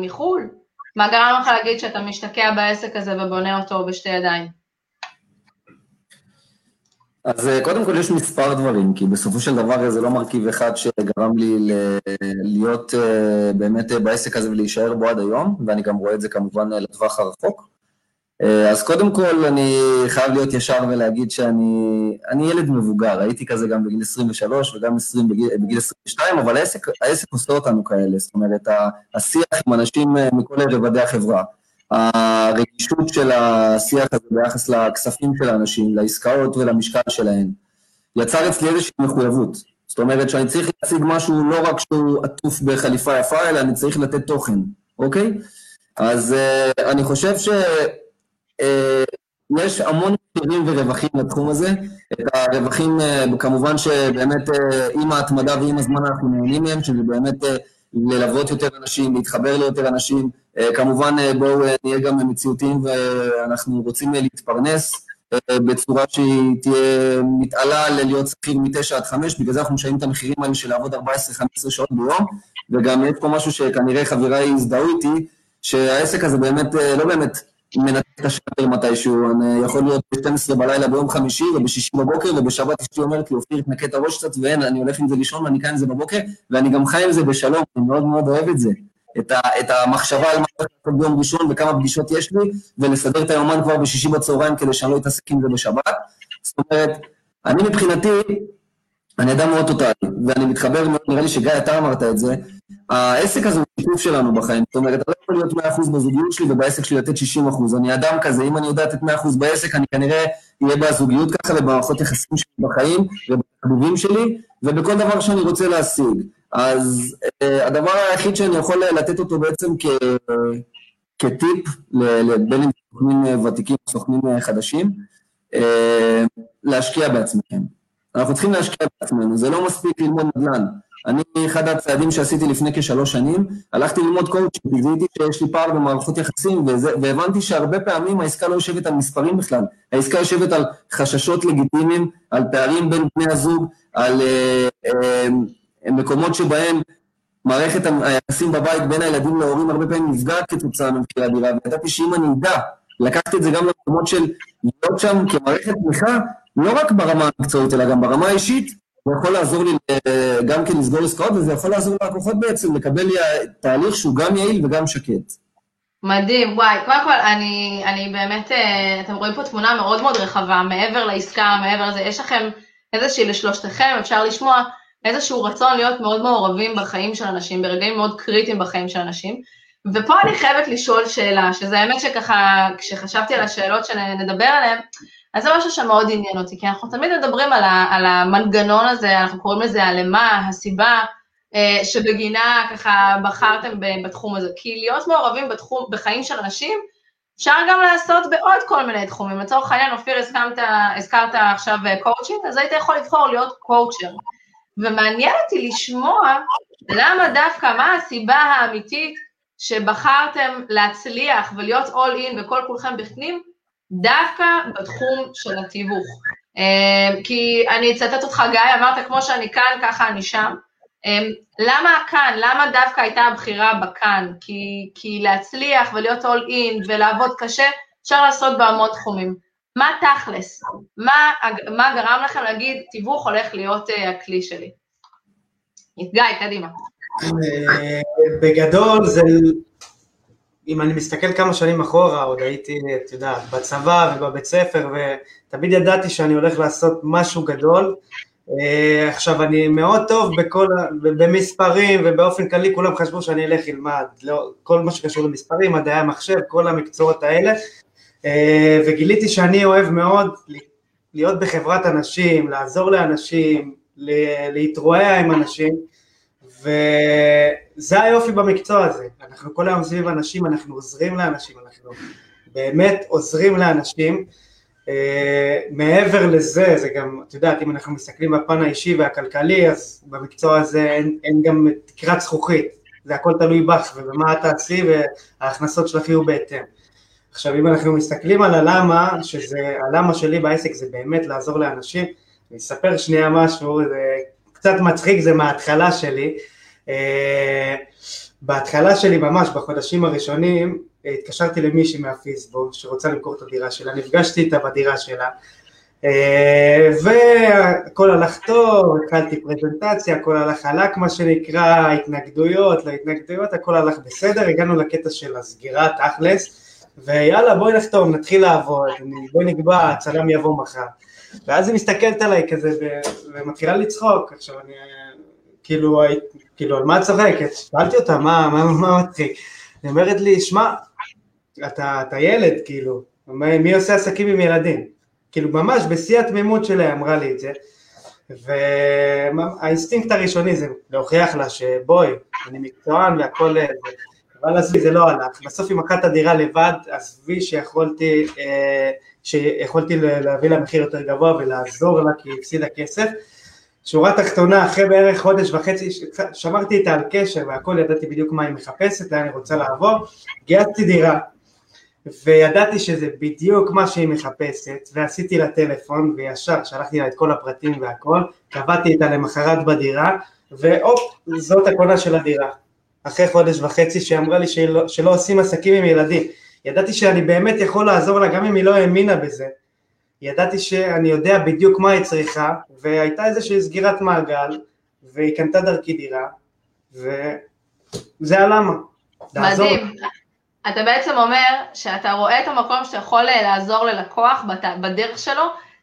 מחו"ל? מה גרם לך להגיד שאתה משתקע בעסק הזה ובונה אותו בשתי ידיים? אז אה, קודם כל יש מספר דברים, כי בסופו של דבר זה לא מרכיב אחד שגרם לי להיות אה, באמת בעסק הזה ולהישאר בו עד היום, ואני גם רואה את זה כמובן לטווח הרחוק. אז קודם כל אני חייב להיות ישר ולהגיד שאני ילד מבוגר, הייתי כזה גם בגיל 23 וגם 20 בגיל, בגיל 22, אבל העסק, העסק עושה אותנו כאלה, זאת אומרת, השיח עם אנשים מכל רבדי החברה. הרגישות של השיח הזה ביחס לכספים של האנשים, לעסקאות ולמשקל שלהם, יצר אצלי איזושהי מחויבות. זאת אומרת שאני צריך להציג משהו לא רק שהוא עטוף בחליפה יפה, אלא אני צריך לתת תוכן, אוקיי? אז uh, אני חושב שיש uh, המון מחירים ורווחים לתחום הזה. את הרווחים, uh, כמובן שבאמת uh, עם ההתמדה ועם הזמן אנחנו נהנים מהם, שזה באמת ללוות יותר אנשים, להתחבר ליותר אנשים. אה, כמובן, אה, בואו אה, נהיה גם מציאותיים ואנחנו רוצים להתפרנס בצורה שהיא תהיה מתעלה ללהיות שכיר מ-9 עד 5, בגלל זה אנחנו משלמים את המחירים האלה של לעבוד 14-15 שעות ביום, וגם יש פה משהו שכנראה חבריי יזדהו איתי, שהעסק הזה באמת, לא באמת מנתק את השאטר מתישהו, אני יכול להיות ב-12 בלילה ביום חמישי ובשישי בבוקר, ובשבת אשתי אומרת לי, אופיר, תנקה את הראש קצת, ואין, אני הולך עם זה לישון ואני קם עם זה בבוקר, ואני גם חי עם זה בשלום, אני מאוד מאוד אוהב את זה. את, ה, את המחשבה על מה צריך לעשות ביום ראשון וכמה פגישות יש לי, ולסדר את היומן כבר בשישי בצהריים כדי שאני לא אתעסק עם זה בשבת. זאת אומרת, אני מבחינתי, אני אדם מאוד טוטאלי, ואני מתחבר נראה לי שגיא, אתה אמרת את זה, העסק הזה הוא שיתוף שלנו בחיים, זאת אומרת, אתה לא יכול להיות 100% בזוגיות שלי ובעסק שלי לתת 60%. אני אדם כזה, אם אני יודע לתת 100% בעסק, אני כנראה אהיה בזוגיות ככה ובמערכות יחסים שלי בחיים ובחביבים שלי, ובכל דבר שאני רוצה להשיג. אז אה, הדבר היחיד שאני יכול לתת אותו בעצם כ, כטיפ, בין אם סוכנים ותיקים או סוכנים חדשים, אה, להשקיע בעצמכם. אנחנו צריכים להשקיע בעצמנו, זה לא מספיק ללמוד נדל"ן. אני, אחד הצעדים שעשיתי לפני כשלוש שנים, הלכתי ללמוד קואוצ'ינג, גיליתי שיש לי פער במערכות יחסים, וזה, והבנתי שהרבה פעמים העסקה לא יושבת על מספרים בכלל, העסקה יושבת על חששות לגיטימיים, על פערים בין בני הזוג, על אה, אה, מקומות שבהם מערכת היחסים בבית בין הילדים להורים הרבה פעמים נפגעת כתוצאה ממחירי הדירה, וידעתי שאם אני אדע לקחת את זה גם למקומות של להיות שם כמערכת תמיכה, לא רק ברמה המקצועית, אלא גם ברמה האישית, זה יכול לעזור לי אה, גם כן לסגור עסקאות, וזה יכול לעזור ללקוחות בעצם לקבל לי תהליך שהוא גם יעיל וגם שקט. מדהים, וואי, קודם כל אני, אני באמת, אה, אתם רואים פה תמונה מאוד מאוד רחבה, מעבר לעסקה, מעבר לזה, יש לכם איזושהי לשלושתכם, אפשר לשמוע איזשהו רצון להיות מאוד מעורבים בחיים של אנשים, ברגעים מאוד קריטיים בחיים של אנשים. ופה אני חייבת לשאול שאלה, שזה האמת שככה, כשחשבתי על השאלות שנדבר עליהן, אז זה משהו שמאוד עניין אותי, כי אנחנו תמיד מדברים על, ה, על המנגנון הזה, אנחנו קוראים לזה הלמה, הסיבה, אה, שבגינה ככה בחרתם בתחום הזה. כי להיות מעורבים בתחום, בחיים של אנשים, אפשר גם לעשות בעוד כל מיני תחומים. לצורך העניין, אופיר, הזכרת, הזכרת עכשיו קואוצ'ינג, אז היית יכול לבחור להיות coacher. ומעניין אותי לשמוע למה דווקא, מה הסיבה האמיתית שבחרתם להצליח ולהיות all in וכל כולכם בפנים, דווקא בתחום של התיווך. אמ, כי אני אצטט אותך, גיא, אמרת כמו שאני כאן, ככה אני שם. אמ, למה כאן? למה דווקא הייתה הבחירה בכאן? כי, כי להצליח ולהיות all in ולעבוד קשה, אפשר לעשות בהמון תחומים. מה תכלס? מה, מה גרם לכם להגיד, תיווך הולך להיות uh, הכלי שלי? גיא, קדימה. אה, בגדול זה אם אני מסתכל כמה שנים אחורה, עוד הייתי, את יודעת, בצבא ובבית ספר, ותמיד ידעתי שאני הולך לעשות משהו גדול. Uh, עכשיו, אני מאוד טוב בכל, במספרים, ובאופן כללי כולם חשבו שאני אלך ללמד, לא, כל מה שקשור למספרים, מדעי המחשב, כל המקצועות האלה, uh, וגיליתי שאני אוהב מאוד להיות בחברת אנשים, לעזור לאנשים, להתרועע עם אנשים, וזה היופי במקצוע הזה, אנחנו כל היום סביב אנשים, אנחנו עוזרים לאנשים, אנחנו באמת עוזרים לאנשים. Uh, מעבר לזה, זה גם, את יודעת, אם אנחנו מסתכלים בפן האישי והכלכלי, אז במקצוע הזה אין, אין גם תקרת זכוכית, זה הכל תלוי בך ובמה את תעשי וההכנסות שלך יהיו בהתאם. עכשיו, אם אנחנו מסתכלים על הלמה, שזה, הלמה שלי בעסק זה באמת לעזור לאנשים, אני אספר שנייה משהו, זה קצת מצחיק, זה מההתחלה שלי. אה, בהתחלה שלי ממש, בחודשים הראשונים, התקשרתי למישהי מהפיסבוק שרוצה למכור את הדירה שלה, נפגשתי איתה בדירה שלה, אה, והכל הלך טוב, התחלתי פרזנטציה, הכל הלך חלק מה שנקרא, התנגדויות, להתנגדויות, הכל הלך בסדר, הגענו לקטע של הסגירה תכלס, ויאללה בואי נחתום, נתחיל לעבוד, בואי נקבע, הצלם יבוא מחר. ואז היא מסתכלת עליי כזה ומתחילה לצחוק, עכשיו אני כאילו, כאילו על מה את צוחקת? שאלתי אותה, מה, מה, מה מצחיק? היא אומרת לי, שמע, אתה, אתה ילד, כאילו, מי עושה עסקים עם ילדים? כאילו ממש בשיא התמימות שלה אמרה לי את זה, והאינסטינקט הראשוני זה להוכיח לה שבואי, אני מקצוען והכל, אבל עזבי זה לא הלך, בסוף היא מכרה את הדירה לבד, עזבי שיכולתי, אה, שיכולתי להביא לה מחיר יותר גבוה ולעזור לה כי היא הפסידה כסף, שורה תחתונה, אחרי בערך חודש וחצי, שמרתי איתה על קשר והכל, ידעתי בדיוק מה היא מחפשת, לאן היא רוצה לעבור, גייסתי דירה, וידעתי שזה בדיוק מה שהיא מחפשת, ועשיתי לה טלפון, וישר שלחתי לה את כל הפרטים והכל, קבעתי איתה למחרת בדירה, והופ, זאת הקונה של הדירה. אחרי חודש וחצי שהיא אמרה לי שלא, שלא עושים עסקים עם ילדים. ידעתי שאני באמת יכול לעזור לה גם אם היא לא האמינה בזה. ידעתי שאני יודע בדיוק מה היא צריכה, והייתה איזושהי סגירת מעגל, והיא קנתה דרכי דירה, וזה הלמה. מדהים. אתה בעצם אומר שאתה רואה את המקום שאתה יכול אה, לעזור ללקוח בדרך שלו,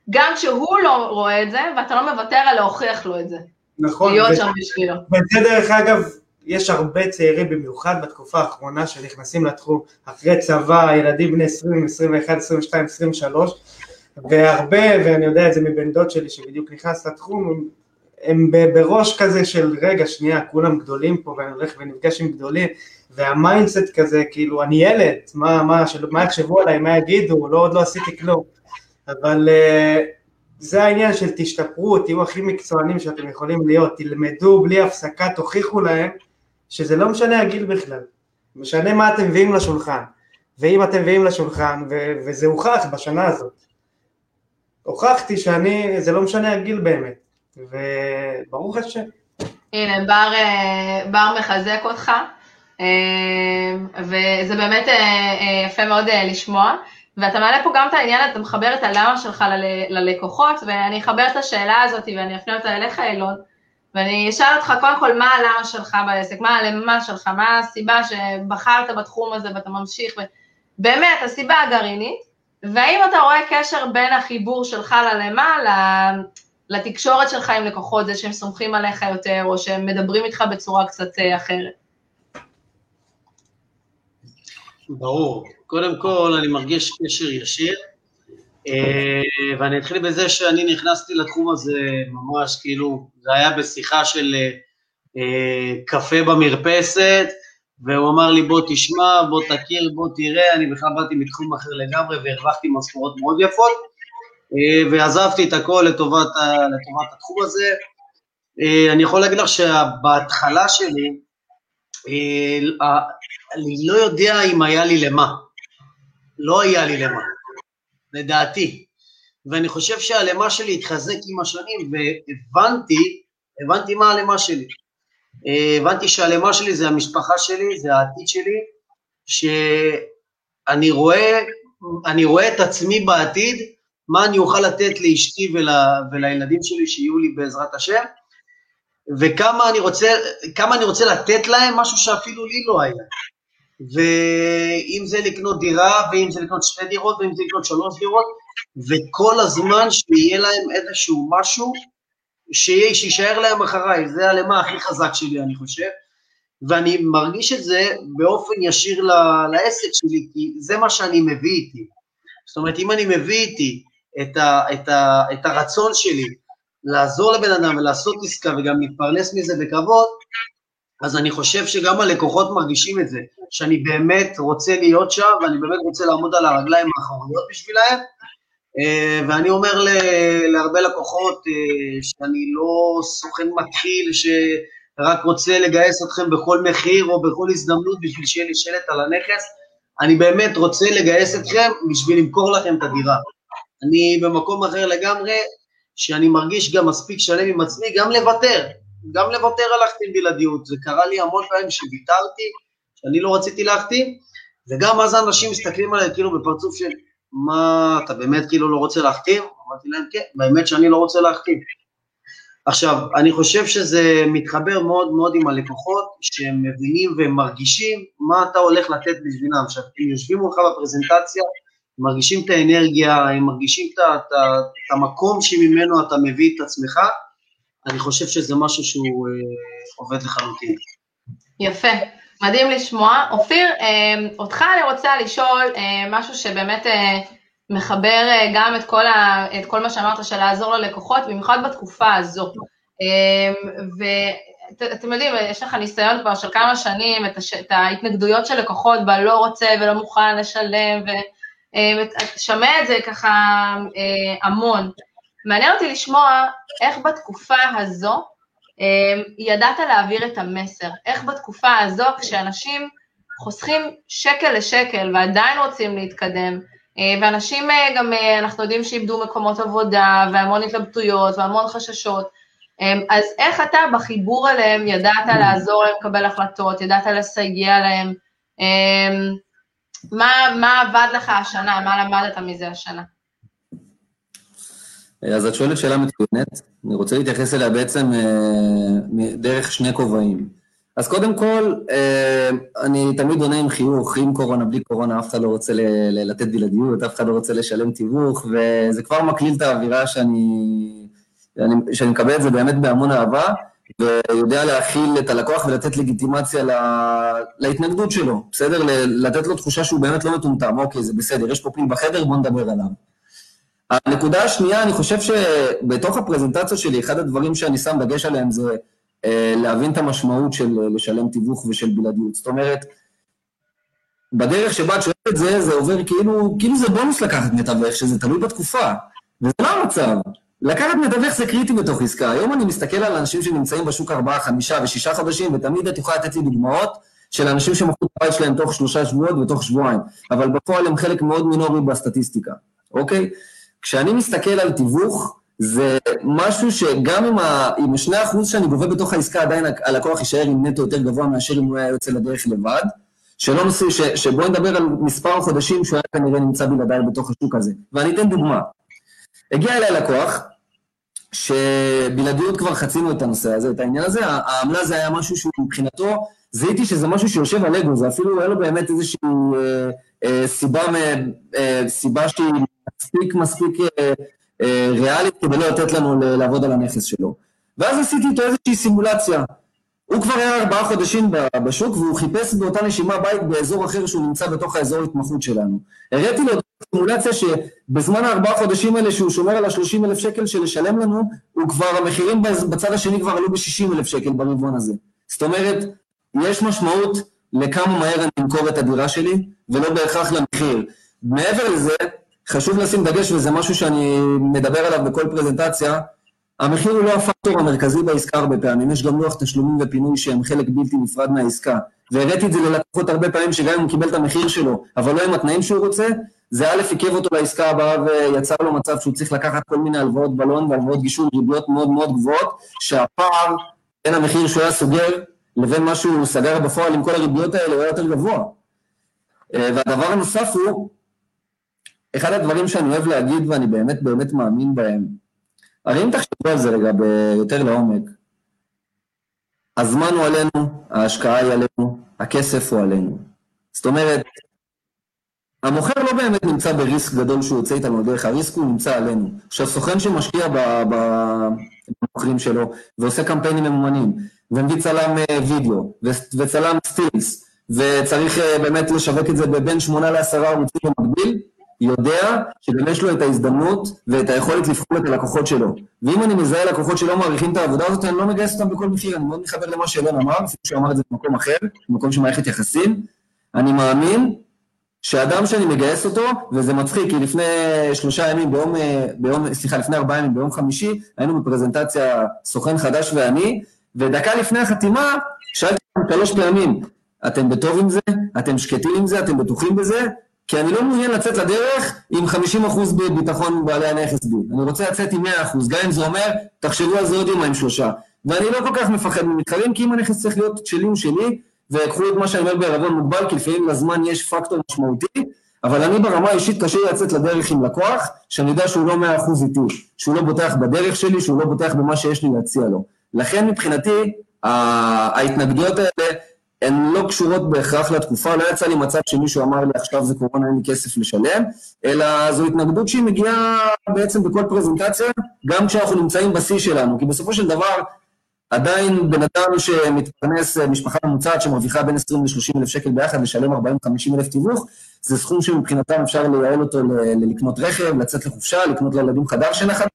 גם כשהוא לא רואה את זה, ואתה לא מוותר על להוכיח לו את זה. נכון. להיות שם בשבילו. וזה דרך אגב, יש הרבה צעירים במיוחד בתקופה האחרונה שנכנסים לתחום אחרי צבא, ילדים בני 20, 21, 22, 23, והרבה, ואני יודע את זה מבן דוד שלי שבדיוק נכנס לתחום, הם בראש כזה של רגע, שנייה, כולם גדולים פה ואני הולך ונפגש עם גדולים, וה mindset כזה, כאילו, אני ילד, מה, מה, של, מה יחשבו עליי, מה יגידו, לא, עוד לא עשיתי כלום. אבל uh, זה העניין של תשתפרו, תהיו הכי מקצוענים שאתם יכולים להיות, תלמדו בלי הפסקה, תוכיחו להם שזה לא משנה הגיל בכלל, משנה מה אתם מביאים לשולחן. ואם אתם מביאים לשולחן, וזה הוכח בשנה הזאת, הוכחתי שאני, זה לא משנה הגיל באמת, וברוך השם. הנה, בר, אה, בר מחזק אותך, אה, וזה באמת אה, יפה מאוד לשמוע. ואתה מעלה פה גם את העניין, אתה מחבר את הלמה שלך ל- ללקוחות, ואני אחבר את השאלה הזאת ואני אפנה אותה אליך, אילון, ואני אשאל אותך קודם כל מה הלמה שלך בעסק, מה הלמה שלך, מה הסיבה שבחרת בתחום הזה ואתה ממשיך, באמת, הסיבה הגרעינית, והאם אתה רואה קשר בין החיבור שלך ללמה לתקשורת שלך עם לקוחות, זה שהם סומכים עליך יותר, או שהם מדברים איתך בצורה קצת אה, אחרת? ברור. קודם כל, אני מרגיש קשר ישיר, אה, ואני אתחיל בזה שאני נכנסתי לתחום הזה ממש, כאילו, זה היה בשיחה של אה, קפה במרפסת, והוא אמר לי, בוא תשמע, בוא תכיר, בוא תראה, אני בכלל באתי מתחום אחר לגמרי והרווחתי משכורות מאוד יפות, אה, ועזבתי את הכל לטובת, לטובת התחום הזה. אה, אני יכול להגיד לך שבהתחלה שלי, אה, אני לא יודע אם היה לי למה. לא היה לי למה, לדעתי. ואני חושב שהלמה שלי התחזק עם השנים, והבנתי, הבנתי מה הלמה שלי. אה, הבנתי שהלמה שלי זה המשפחה שלי, זה העתיד שלי, שאני רואה, אני רואה את עצמי בעתיד, מה אני אוכל לתת לאשתי ול, ולילדים שלי שיהיו לי בעזרת השם, וכמה אני רוצה, כמה אני רוצה לתת להם משהו שאפילו לי לא היה. ואם זה לקנות דירה, ואם זה לקנות שתי דירות, ואם זה לקנות שלוש דירות, וכל הזמן שיהיה להם איזשהו משהו שיישאר להם אחריי, זה הלמה הכי חזק שלי, אני חושב, ואני מרגיש את זה באופן ישיר לעסק שלי, כי זה מה שאני מביא איתי. זאת אומרת, אם אני מביא איתי את, ה, את, ה, את הרצון שלי לעזור לבן אדם ולעשות עסקה וגם להתפרנס מזה בכבוד, אז אני חושב שגם הלקוחות מרגישים את זה, שאני באמת רוצה להיות שם ואני באמת רוצה לעמוד על הרגליים האחוריות בשבילהם, ואני אומר להרבה לקוחות אה, שאני לא סוכן מתחיל שרק רוצה לגייס אתכם בכל מחיר או בכל הזדמנות בשביל שיהיה לי שלט על הנכס, אני באמת רוצה לגייס אתכם בשביל למכור לכם את הדירה. אני במקום אחר לגמרי, שאני מרגיש גם מספיק שלם עם עצמי, גם לוותר, גם לוותר על להחתים בלעדיות, זה קרה לי המון פעמים שוויתרתי, שאני לא רציתי להחתים, וגם אז האנשים מסתכלים עליי כאילו בפרצוף של מה, אתה באמת כאילו לא רוצה להחתים? אמרתי להם, כן, באמת שאני לא רוצה להחתים. עכשיו, אני חושב שזה מתחבר מאוד מאוד עם הלקוחות, שהם מבינים והם מרגישים מה אתה הולך לתת בשבילם. עכשיו, הם יושבים מולך בפרזנטציה, הם מרגישים את האנרגיה, הם מרגישים את, את, את המקום שממנו אתה מביא את עצמך, אני חושב שזה משהו שהוא אה, עובד לחלוטין. יפה, מדהים לשמוע. אופיר, אה, אותך אני רוצה לשאול אה, משהו שבאמת אה, מחבר אה, גם את כל, ה, את כל מה שאמרת של לעזור ללקוחות, במיוחד בתקופה הזו. אה, ואתם יודעים, יש לך ניסיון כבר של כמה שנים, את, הש, את ההתנגדויות של לקוחות בלא רוצה ולא מוכן לשלם, ואתה שומע את זה ככה המון. מעניין אותי לשמוע איך בתקופה הזו ידעת להעביר את המסר, איך בתקופה הזו כשאנשים חוסכים שקל לשקל ועדיין רוצים להתקדם, ואנשים גם, אנחנו יודעים שאיבדו מקומות עבודה והמון התלבטויות והמון חששות, אז איך אתה בחיבור אליהם ידעת לעזור להם לקבל החלטות, ידעת לסייע להם, מה, מה עבד לך השנה, מה למדת מזה השנה? אז את שואלת שאלה מצוינת, אני רוצה להתייחס אליה בעצם דרך שני כובעים. אז קודם כל, אני תמיד עונה עם חיוך, עם קורונה, בלי קורונה, אף אחד לא רוצה לתת בלעדיות, אף אחד לא רוצה לשלם תיווך, וזה כבר מקליל את האווירה שאני, שאני מקבל את זה באמת בהמון אהבה, ויודע להכיל את הלקוח ולתת לגיטימציה להתנגדות שלו, בסדר? לתת לו תחושה שהוא באמת לא מטומטם, אוקיי, זה בסדר, יש פה פיל בחדר, בואו נדבר עליו. הנקודה השנייה, אני חושב שבתוך הפרזנטציה שלי, אחד הדברים שאני שם דגש עליהם זה להבין את המשמעות של לשלם תיווך ושל בלעדיות. זאת אומרת, בדרך שבה את שואלת את זה, זה עובר כאילו, כאילו זה בונוס לקחת מתווך, שזה תלוי בתקופה. וזה לא המצב. לקחת מתווך זה קריטי בתוך עסקה. היום אני מסתכל על אנשים שנמצאים בשוק ארבעה, חמישה ושישה חודשים, ותמיד את יכולה לתת לי דוגמאות של אנשים שמכרו את הבית שלהם תוך שלושה שבועות ותוך שבועיים, אבל בפועל הם חלק מאוד מינורי בסטטיסטיקה, אוקיי? כשאני מסתכל על תיווך, זה משהו שגם עם, ה, עם השני אחוז שאני גובה בתוך העסקה, עדיין הלקוח יישאר עם נטו יותר גבוה מאשר אם הוא היה יוצא לדרך לבד. שלא נושא, ש, שבואו נדבר על מספר החודשים שהוא היה כנראה נמצא בלעדיי בתוך השוק הזה. ואני אתן דוגמה. הגיע אליי לקוח, שבלעדיות כבר חצינו את הנושא הזה, את העניין הזה, העמלה זה היה משהו שהוא מבחינתו, זיהיתי שזה משהו שיושב על אגו, זה אפילו היה לו באמת איזושהי אה, אה, סיבה, אה, סיבה שהיא מספיק מספיק אה, אה, ריאלית כדי לא לתת לנו לעבוד על הנכס שלו. ואז עשיתי איתו איזושהי סימולציה. הוא כבר היה ארבעה חודשים בשוק והוא חיפש באותה נשימה בית באזור אחר שהוא נמצא בתוך האזור התמחות שלנו. הראיתי לו סימולציה שבזמן הארבעה חודשים האלה שהוא שומר על ה-30 אלף שקל של לשלם לנו, הוא כבר, המחירים בצד השני כבר עלו ב-60 אלף שקל ברבעון הזה. זאת אומרת, יש משמעות לכמה מהר אני אמכור את הדירה שלי, ולא בהכרח למחיר. מעבר לזה, חשוב לשים דגש, וזה משהו שאני מדבר עליו בכל פרזנטציה, המחיר הוא לא הפקטור המרכזי בעסקה הרבה פעמים, יש גם לוח תשלומים ופינוי שהם חלק בלתי נפרד מהעסקה. והראיתי את זה ללקוחות הרבה פעמים, שגם אם הוא קיבל את המחיר שלו, אבל לא עם התנאים שהוא רוצה, זה א', עיכב אותו לעסקה הבאה ויצר לו מצב שהוא צריך לקחת כל מיני הלוואות בלון והלוואות גישור ריביות מאוד מאוד גבוהות, שהפער בין המחיר שהוא היה סוגר לבין מה שהוא סגר בפועל עם כל הריביות האלה הוא היה יותר גבוה. והדבר הנוסף הוא, אחד הדברים שאני אוהב להגיד ואני באמת באמת מאמין בהם, הרי אם תחשבו על זה רגע ביותר לעומק, הזמן הוא עלינו, ההשקעה היא עלינו, הכסף הוא עלינו. זאת אומרת, המוכר לא באמת נמצא בריסק גדול שהוא יוצא איתנו דרך, הריסק הוא נמצא עלינו. עכשיו, סוכן שמשקיע במוכרים שלו ועושה קמפיינים ממומנים, ומביא צלם וידאו וצלם סטילס, וצריך באמת לשווק את זה בבין שמונה לעשרה ערוצים במקביל, יודע שגם יש לו את ההזדמנות ואת היכולת לבחור את הלקוחות שלו. ואם אני מזהה לקוחות שלא מעריכים את העבודה הזאת, אני לא מגייס אותם בכל מחיר, אני מאוד מתחבר למה שאלון אמר, אפילו שהוא אמר את זה במקום אחר, במקום של מערכת יחסים. אני מאמין שאדם שאני מגייס אותו, וזה מצחיק, כי לפני שלושה ימים, ביום, ביום, סליחה, לפני ארבעה ימים, ביום חמישי, היינו בפרזנטציה סוכן חדש ואני, ודקה לפני החתימה, שאלתי אותם שלוש פעמים, אתם בטוב עם זה? אתם שקטים עם זה? אתם בטוחים בזה? כי אני לא מעוניין לצאת לדרך עם 50% בביטחון בעלי הנכס בי. אני רוצה לצאת עם 100%, גם אם זה אומר, תחשבו על זה עוד יומיים שלושה. ואני לא כל כך מפחד ממתחרים, כי אם הנכס צריך להיות שלי הוא שלי, וקחו את מה שאני אומר בערבון מוגבל, כי לפעמים לזמן יש פקטור משמעותי, אבל אני ברמה האישית קשה לצאת לדרך עם לקוח, שאני יודע שהוא לא מאה אחוז איתי, שהוא לא בוטח בדרך שלי, שהוא לא בוטח במה שיש לי להציע לו. לכן מבחינתי, ההתנגדויות האלה הן לא קשורות בהכרח לתקופה, לא יצא לי מצב שמישהו אמר לי עכשיו זה קורונה, אין לי כסף לשלם, אלא זו התנגדות שהיא מגיעה בעצם בכל פרזנטציה, גם כשאנחנו נמצאים בשיא שלנו, כי בסופו של דבר, עדיין בן אדם שמתפרנס, משפחה ממוצעת שמרוויחה בין 20 ל-30 אלף שקל ביחד, לשלם 40-50 אלף תיווך, זה סכום שמבחינתם אפשר לייעל אותו לקנות רכב, לצאת לחופשה, לקנות לילדים חדר שינה חדש,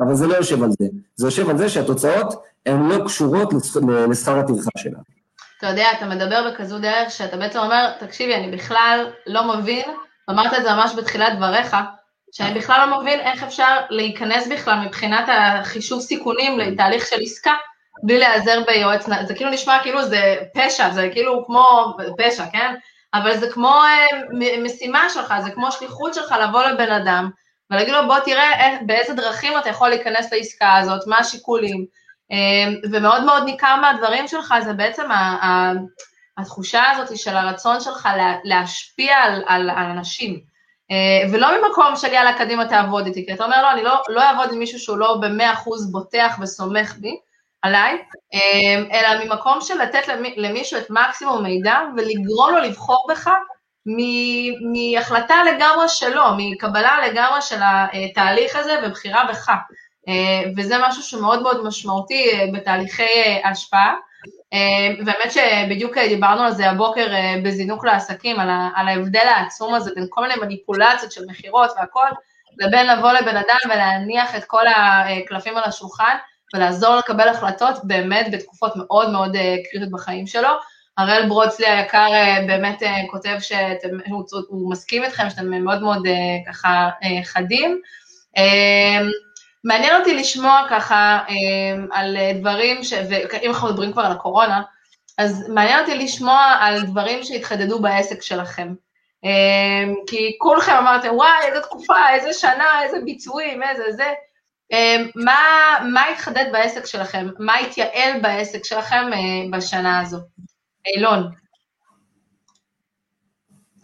אבל זה לא יושב על זה. זה יושב על זה שהתוצאות הן לא קשורות לשכר הטרחה שלנו. אתה יודע, אתה מדבר בכזו דרך שאתה בעצם אומר, תקשיבי, אני בכלל לא מבין, אמרת את זה ממש בתחילת דבריך, שאני בכלל לא מבין איך אפשר להיכנס בכלל מבחינת החישוב סיכונים לתהליך של עסקה, בלי להיעזר ביועץ, זה כאילו נשמע כאילו זה פשע, זה כאילו כמו, פשע, כן? אבל זה כמו אה, משימה שלך, זה כמו שליחות שלך לבוא לבן אדם ולהגיד לו, בוא תראה באיזה דרכים אתה יכול להיכנס לעסקה הזאת, מה השיקולים, ומאוד מאוד ניכר מהדברים שלך זה בעצם התחושה הזאת של הרצון שלך להשפיע על, על, על אנשים. אה, ולא ממקום של יאללה, קדימה תעבוד איתי, כי אתה אומר, לא, אני לא, לא אעבוד עם מישהו שהוא לא במאה אחוז בוטח וסומך בי, עליי, אמ, אלא ממקום של לתת למישהו את מקסימום מידע ולגרום לו לבחור בך מהחלטה לגמרי שלו, מקבלה לגמרי של התהליך הזה ובחירה בך. אה, וזה משהו שמאוד מאוד משמעותי אה, בתהליכי אה, השפעה. באמת שבדיוק דיברנו על זה הבוקר בזינוק לעסקים, על ההבדל העצום הזה בין כל מיני מניפולציות של מכירות והכל, לבין לבוא לבן אדם ולהניח את כל הקלפים על השולחן ולעזור לקבל החלטות באמת בתקופות מאוד מאוד קריטיות בחיים שלו. הראל ברודסלי היקר באמת כותב שהוא מסכים איתכם, שאתם מאוד מאוד ככה חדים. מעניין אותי לשמוע ככה אה, על דברים, ש... ואם אנחנו מדברים כבר על הקורונה, אז מעניין אותי לשמוע על דברים שהתחדדו בעסק שלכם. אה, כי כולכם אמרתם, וואי, איזה תקופה, איזה שנה, איזה ביצועים, איזה זה. אה, מה, מה התחדד בעסק שלכם? מה התייעל בעסק שלכם בשנה הזו? אילון.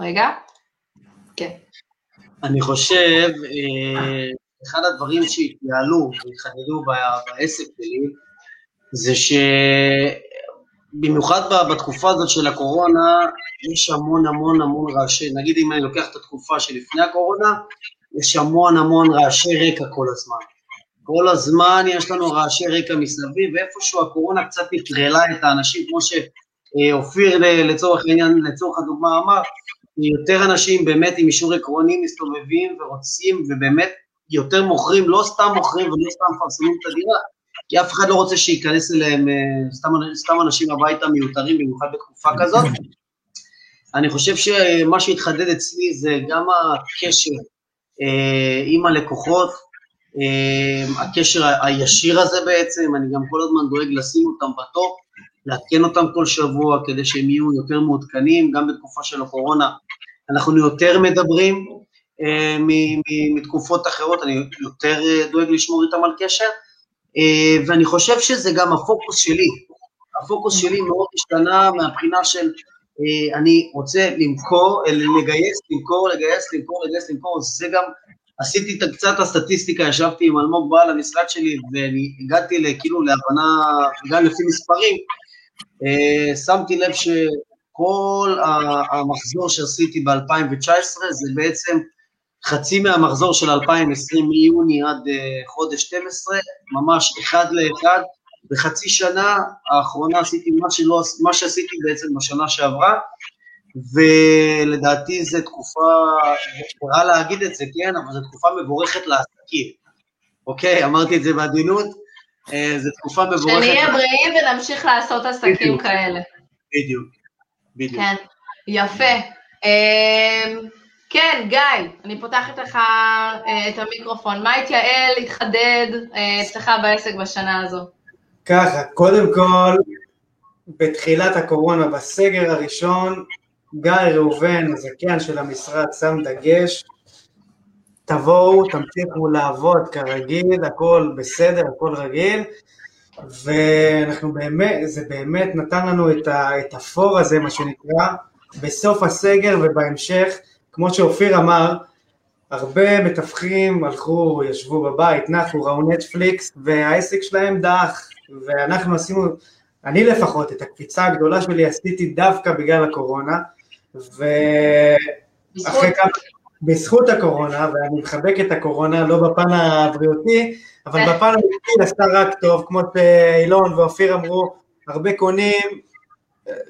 רגע. כן. אני חושב, אחד הדברים שהתייעלו והתחדדו בעסק שלי, זה שבמיוחד בתקופה הזאת של הקורונה, יש המון המון המון רעשי, נגיד אם אני לוקח את התקופה שלפני הקורונה, יש המון המון רעשי רקע כל הזמן. כל הזמן יש לנו רעשי רקע מסביב, ואיפשהו הקורונה קצת נטרלה את האנשים, כמו שאופיר לצורך העניין, לצורך הדוגמה אמר, יותר אנשים באמת עם אישור עקרוני מסתובבים ורוצים ובאמת יותר מוכרים, לא סתם מוכרים ולא סתם מפרסמים את הדירה, כי אף אחד לא רוצה שייכנס אליהם אה, סתם, סתם אנשים הביתה מיותרים, במיוחד בתקופה כזאת. אני חושב שמה שהתחדד אצלי זה גם הקשר אה, עם הלקוחות, אה, הקשר הישיר הזה בעצם, אני גם כל הזמן דואג לשים אותם בטופ, לעדכן אותם כל שבוע כדי שהם יהיו יותר מעודכנים, גם בתקופה של הקורונה אנחנו יותר מדברים, מתקופות אחרות, אני יותר אה, דואג לשמור איתם על קשר, אה, ואני חושב שזה גם הפוקוס שלי. הפוקוס שלי מאוד השתנה מהבחינה של אני רוצה למכור, לגייס, למכור, לגייס, למכור, לגייס, למכור, זה גם, עשיתי קצת הסטטיסטיקה, ישבתי עם אלמוג בעל המשרד שלי, ואני הגעתי כאילו להבנה, גם לפי מספרים, שמתי לב שכל המחזור שעשיתי ב-2019 זה בעצם חצי מהמחזור של 2020 מיוני עד uh, חודש 12, ממש אחד לאחד. בחצי שנה האחרונה עשיתי מה, שלא, מה שעשיתי בעצם בשנה שעברה, ולדעתי זו תקופה, רע להגיד את זה, כן, אבל זו תקופה מבורכת לעסקים. אוקיי, אמרתי את זה בעדינות, uh, זו תקופה מבורכת. שנהיה בריאים ונמשיך לעשות עסקים בדיוק, כאלה. בדיוק, בדיוק. כן, יפה. כן, גיא, אני פותחת לך אה, את המיקרופון. מה התייעל, התחדד אה, אצלך בעסק בשנה הזו? ככה, קודם כל, בתחילת הקורונה, בסגר הראשון, גיא ראובן, הזכיין של המשרד, שם דגש, תבואו, תמשיכו לעבוד כרגיל, הכל בסדר, הכל רגיל, ואנחנו באמת, זה באמת נתן לנו את, ה, את הפור הזה, מה שנקרא, בסוף הסגר ובהמשך, כמו שאופיר אמר, הרבה מתווכים הלכו, ישבו בבית, נחו, ראו נטפליקס, והעסק שלהם דח, ואנחנו עשינו, אני לפחות, את הקפיצה הגדולה שלי עשיתי דווקא בגלל הקורונה, ואחרי כמה... בזכות הקורונה, ואני מחבק את הקורונה, לא בפן הבריאותי, אבל בפן הבריאותי עשתה רק טוב, כמו שאילון ואופיר אמרו, הרבה קונים,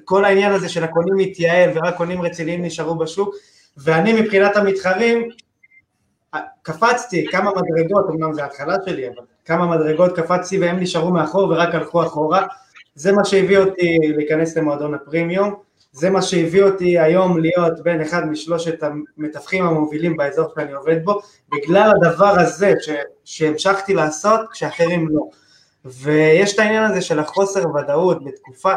כל העניין הזה של הקונים מתייעל ורק קונים רציניים נשארו בשוק, ואני מבחינת המתחרים, קפצתי כמה מדרגות, אמנם זה ההתחלה שלי, אבל כמה מדרגות קפצתי והם נשארו מאחור ורק הלכו אחורה, זה מה שהביא אותי להיכנס למועדון הפרימיום, זה מה שהביא אותי היום להיות בין אחד משלושת המתווכים המובילים באזור שאני עובד בו, בגלל הדבר הזה ש, שהמשכתי לעשות כשאחרים לא. ויש את העניין הזה של החוסר ודאות בתקופה,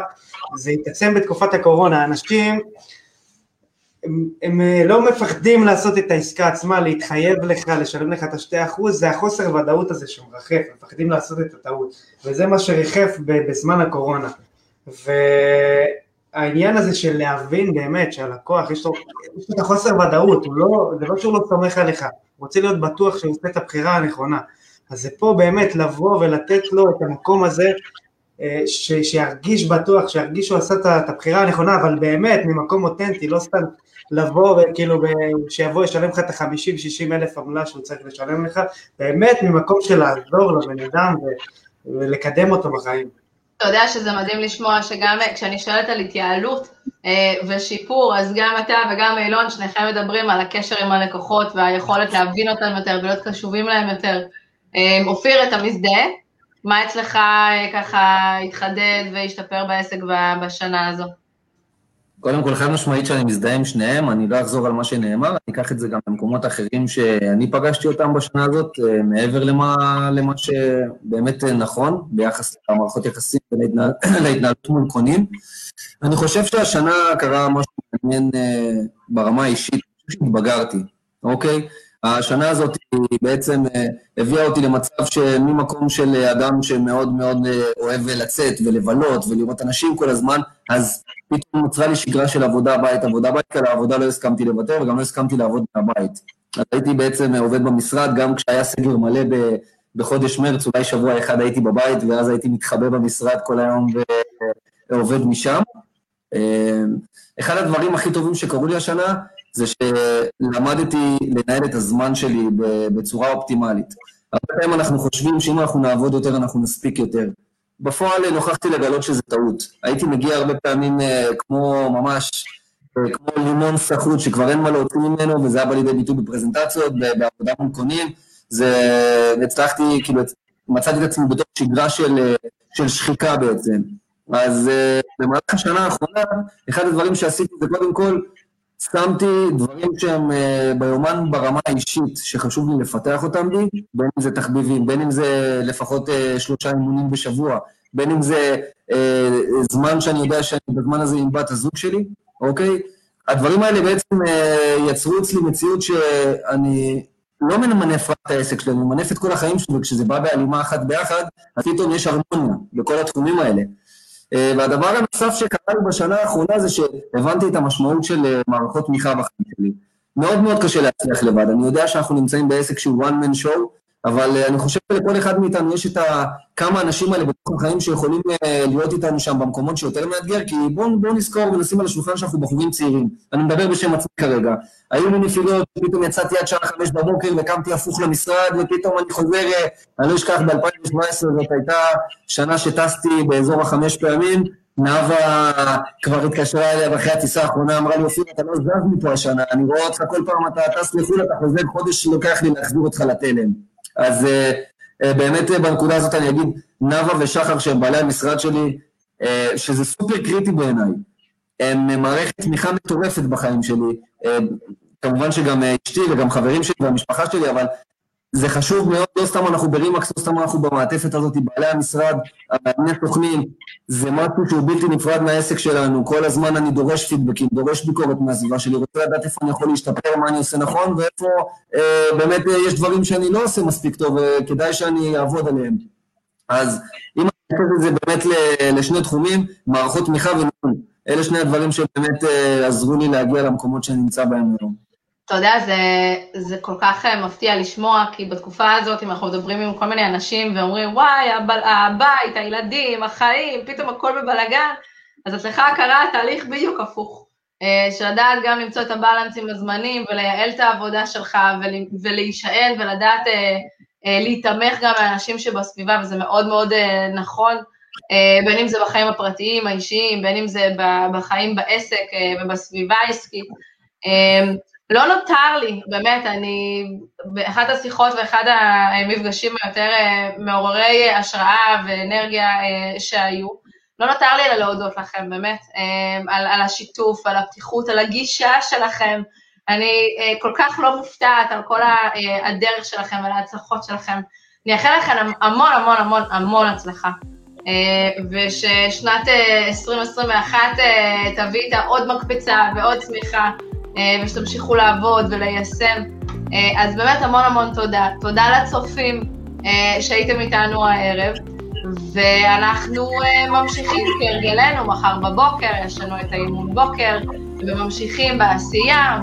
זה התעצם בתקופת הקורונה, אנשים הם, הם לא מפחדים לעשות את העסקה עצמה, להתחייב לך, לשלם לך את השתי אחוז, זה החוסר ודאות הזה שמרחף, מפחדים לעשות את הטעות, וזה מה שריחף בזמן הקורונה. ו... העניין הזה של להבין באמת שהלקוח, יש לו, יש לו את החוסר ודאות, לא, זה לא שהוא לא סומך עליך, הוא רוצה להיות בטוח שהוא עושה את הבחירה הנכונה. אז זה פה באמת לבוא ולתת לו את המקום הזה, אה, ש, שירגיש בטוח, שירגיש שהוא עשה את הבחירה הנכונה, אבל באמת ממקום אותנטי, לא סתם לבוא וכאילו, שיבוא ישלם לך את ה-50-60 אלף עמלה שהוא צריך לשלם לך, באמת ממקום של לעזור לבן אדם ולקדם אותו בחיים. אתה יודע שזה מדהים לשמוע שגם כשאני שואלת על התייעלות אה, ושיפור, אז גם אתה וגם אילון, שניכם מדברים על הקשר עם הלקוחות והיכולת להבין אותם יותר ולהיות קשובים להם יותר. אה, אופיר, אתה מזדהה? מה אצלך אה, ככה התחדד והשתפר בעסק בשנה הזו? קודם כל, חד משמעית שאני מזדהה עם שניהם, אני לא אחזור על מה שנאמר, אני אקח את זה גם למקומות אחרים שאני פגשתי אותם בשנה הזאת, אה, מעבר למה, למה שבאמת אה, נכון, ביחס למערכות יחסים ולהתנהלות מול קונים. אני חושב שהשנה קרה משהו מעניין אה, ברמה האישית, שהתבגרתי, אוקיי? השנה הזאת בעצם הביאה אותי למצב שממקום של אדם שמאוד מאוד אוהב לצאת ולבלות ולראות אנשים כל הזמן, אז פתאום נוצרה לי שגרה של עבודה בית, עבודה בית, על העבודה לא הסכמתי לוותר וגם לא הסכמתי לעבוד מהבית. אז הייתי בעצם עובד במשרד, גם כשהיה סגר מלא ב, בחודש מרץ, אולי שבוע אחד הייתי בבית, ואז הייתי מתחבא במשרד כל היום ועובד משם. אחד הדברים הכי טובים שקרו לי השנה, זה שלמדתי לנהל את הזמן שלי בצורה אופטימלית. הרבה פעמים אנחנו חושבים שאם אנחנו נעבוד יותר, אנחנו נספיק יותר. בפועל נוכחתי לגלות שזה טעות. הייתי מגיע הרבה פעמים אה, כמו ממש, אה, כמו לימון סחוט שכבר אין מה להוציא ממנו, וזה היה בא לידי ביטוי בפרזנטציות, בעבודה מול קונים. זה, הצלחתי, כאילו, מצאתי את עצמי בתוך שגרה של, אה, של שחיקה בעצם. אז במהלך השנה האחרונה, אחד הדברים שעשיתי זה קודם כל, שמתי דברים שהם ביומן ברמה האישית, שחשוב לי לפתח אותם בי, בין אם זה תחביבים, בין אם זה לפחות שלושה אימונים בשבוע, בין אם זה אה, זמן שאני יודע שאני בזמן הזה עם בת הזוג שלי, אוקיי? הדברים האלה בעצם אה, יצרו אצלי מציאות שאני לא ממנף רק את העסק שלי, אני ממנף את כל החיים שלי, וכשזה בא בהלימה אחת ביחד, אז פתאום יש הרמוניה בכל התחומים האלה. אה, והדבר הנוסף שקרה לי בשנה האחרונה זה שהבנתי את המשמעות של אה, מערכות תמיכה בחיים שלי. מאוד מאוד קשה להצליח לבד. אני יודע שאנחנו נמצאים בעסק שהוא one man show, אבל אה, אני חושב שלכל אחד מאיתנו יש את כמה אנשים האלה בתוך החיים שיכולים להיות איתנו שם במקומות שיותר מאתגר, כי בואו בוא נזכור ונשים על השולחן שאנחנו בחורים צעירים. אני מדבר בשם עצמי כרגע. היו לי נפילות, פתאום יצאתי עד שעה חמש בבוקר וקמתי הפוך למשרד, ופתאום אני חוזר, אני לא אשכח, ב-2017 זאת הייתה שנה שטסתי באזור החמש פעמים, נאוה כבר התקשרה אליה אחרי הטיסה האחרונה, אמרה לי, אופיר, אתה לא זז מפה השנה, אני רואה אותך כל פעם, אתה טס לחו"ל, אתה חוזר חודש שלוקח לי להחזיר אותך לתלם. אז uh, uh, באמת uh, בנקודה הזאת אני אגיד, נאוה ושחר שהם בעלי המשרד שלי, שזה סופר קריטי בעיניי. הם מערכת תמיכה מטורפת בחיים שלי. כמובן שגם אשתי וגם חברים שלי והמשפחה שלי, אבל זה חשוב מאוד, לא סתם אנחנו ברימקס, לא סתם אנחנו במעטפת הזאת, בעלי המשרד, המאמני סוכנים, זה משהו שהוא בלתי נפרד מהעסק שלנו, כל הזמן אני דורש פידבקים, דורש ביקורת מהסביבה שלי, רוצה לדעת איפה אני יכול להשתפר, מה אני עושה נכון, ואיפה אה, באמת אה, יש דברים שאני לא עושה מספיק טוב, וכדאי אה, שאני אעבוד עליהם. אז אם אני חושב את זה באמת לשני תחומים, מערכות תמיכה וניהול, אלה שני הדברים שבאמת אה, עזרו לי להגיע למקומות שאני נמצא בהם היום. אתה יודע, זה, זה כל כך אה, מפתיע לשמוע, כי בתקופה הזאת, אם אנחנו מדברים עם כל מיני אנשים ואומרים, וואי, הב, הבית, הילדים, החיים, פתאום הכל בבלגן, אז אצלך קרה תהליך בדיוק הפוך. אה, של לדעת גם למצוא את הבלנסים הזמנים ולייעל את העבודה שלך ולהישען ולדעת אה, להתמך גם באנשים שבסביבה, וזה מאוד מאוד נכון, בין אם זה בחיים הפרטיים, האישיים, בין אם זה בחיים בעסק ובסביבה העסקית. לא נותר לי, באמת, אני, באחת השיחות ואחד המפגשים היותר אה, מעוררי השראה ואנרגיה אה, שהיו, לא נותר לי אלא להודות לכם, באמת, אה, על, על השיתוף, על הפתיחות, על הגישה שלכם. אני כל כך לא מופתעת על כל הדרך שלכם ועל ההצלחות שלכם. אני אאחל לכם המון המון המון המון הצלחה. וששנת 2021 תביא איתה עוד מקפצה ועוד צמיחה. אה, ושתמשיכו לעבוד וליישם. אה, אז באמת המון המון תודה. תודה לצופים אה, שהייתם איתנו הערב, ואנחנו ממשיכים כהרגלנו, מחר בבוקר יש לנו את האימון בוקר, וממשיכים בעשייה,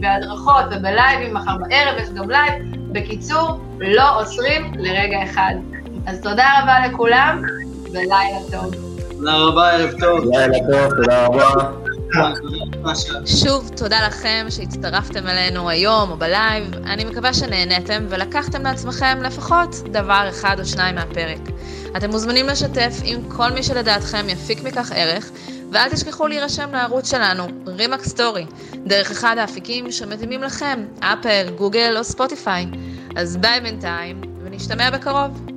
בהדרכות וב lives, מחר בערב יש גם live. בקיצור, לא עוצרים לרגע אחד. אז תודה רבה לכולם, ולילה טוב. תודה רבה, ערב טוב. לילה טוב, תודה רבה. שוב, תודה לכם שהצטרפתם אלינו היום או ב live. אני מקווה שנהניתם ולקחתם לעצמכם לפחות דבר אחד או שניים מהפרק. אתם מוזמנים לשתף עם כל מי שלדעתכם יפיק מכך ערך, ואל תשכחו להירשם לערוץ שלנו, רימקס סטורי, דרך אחד האפיקים שמתאימים לכם, אפל, גוגל או ספוטיפיי. אז ביי בינתיים, ונשתמע בקרוב.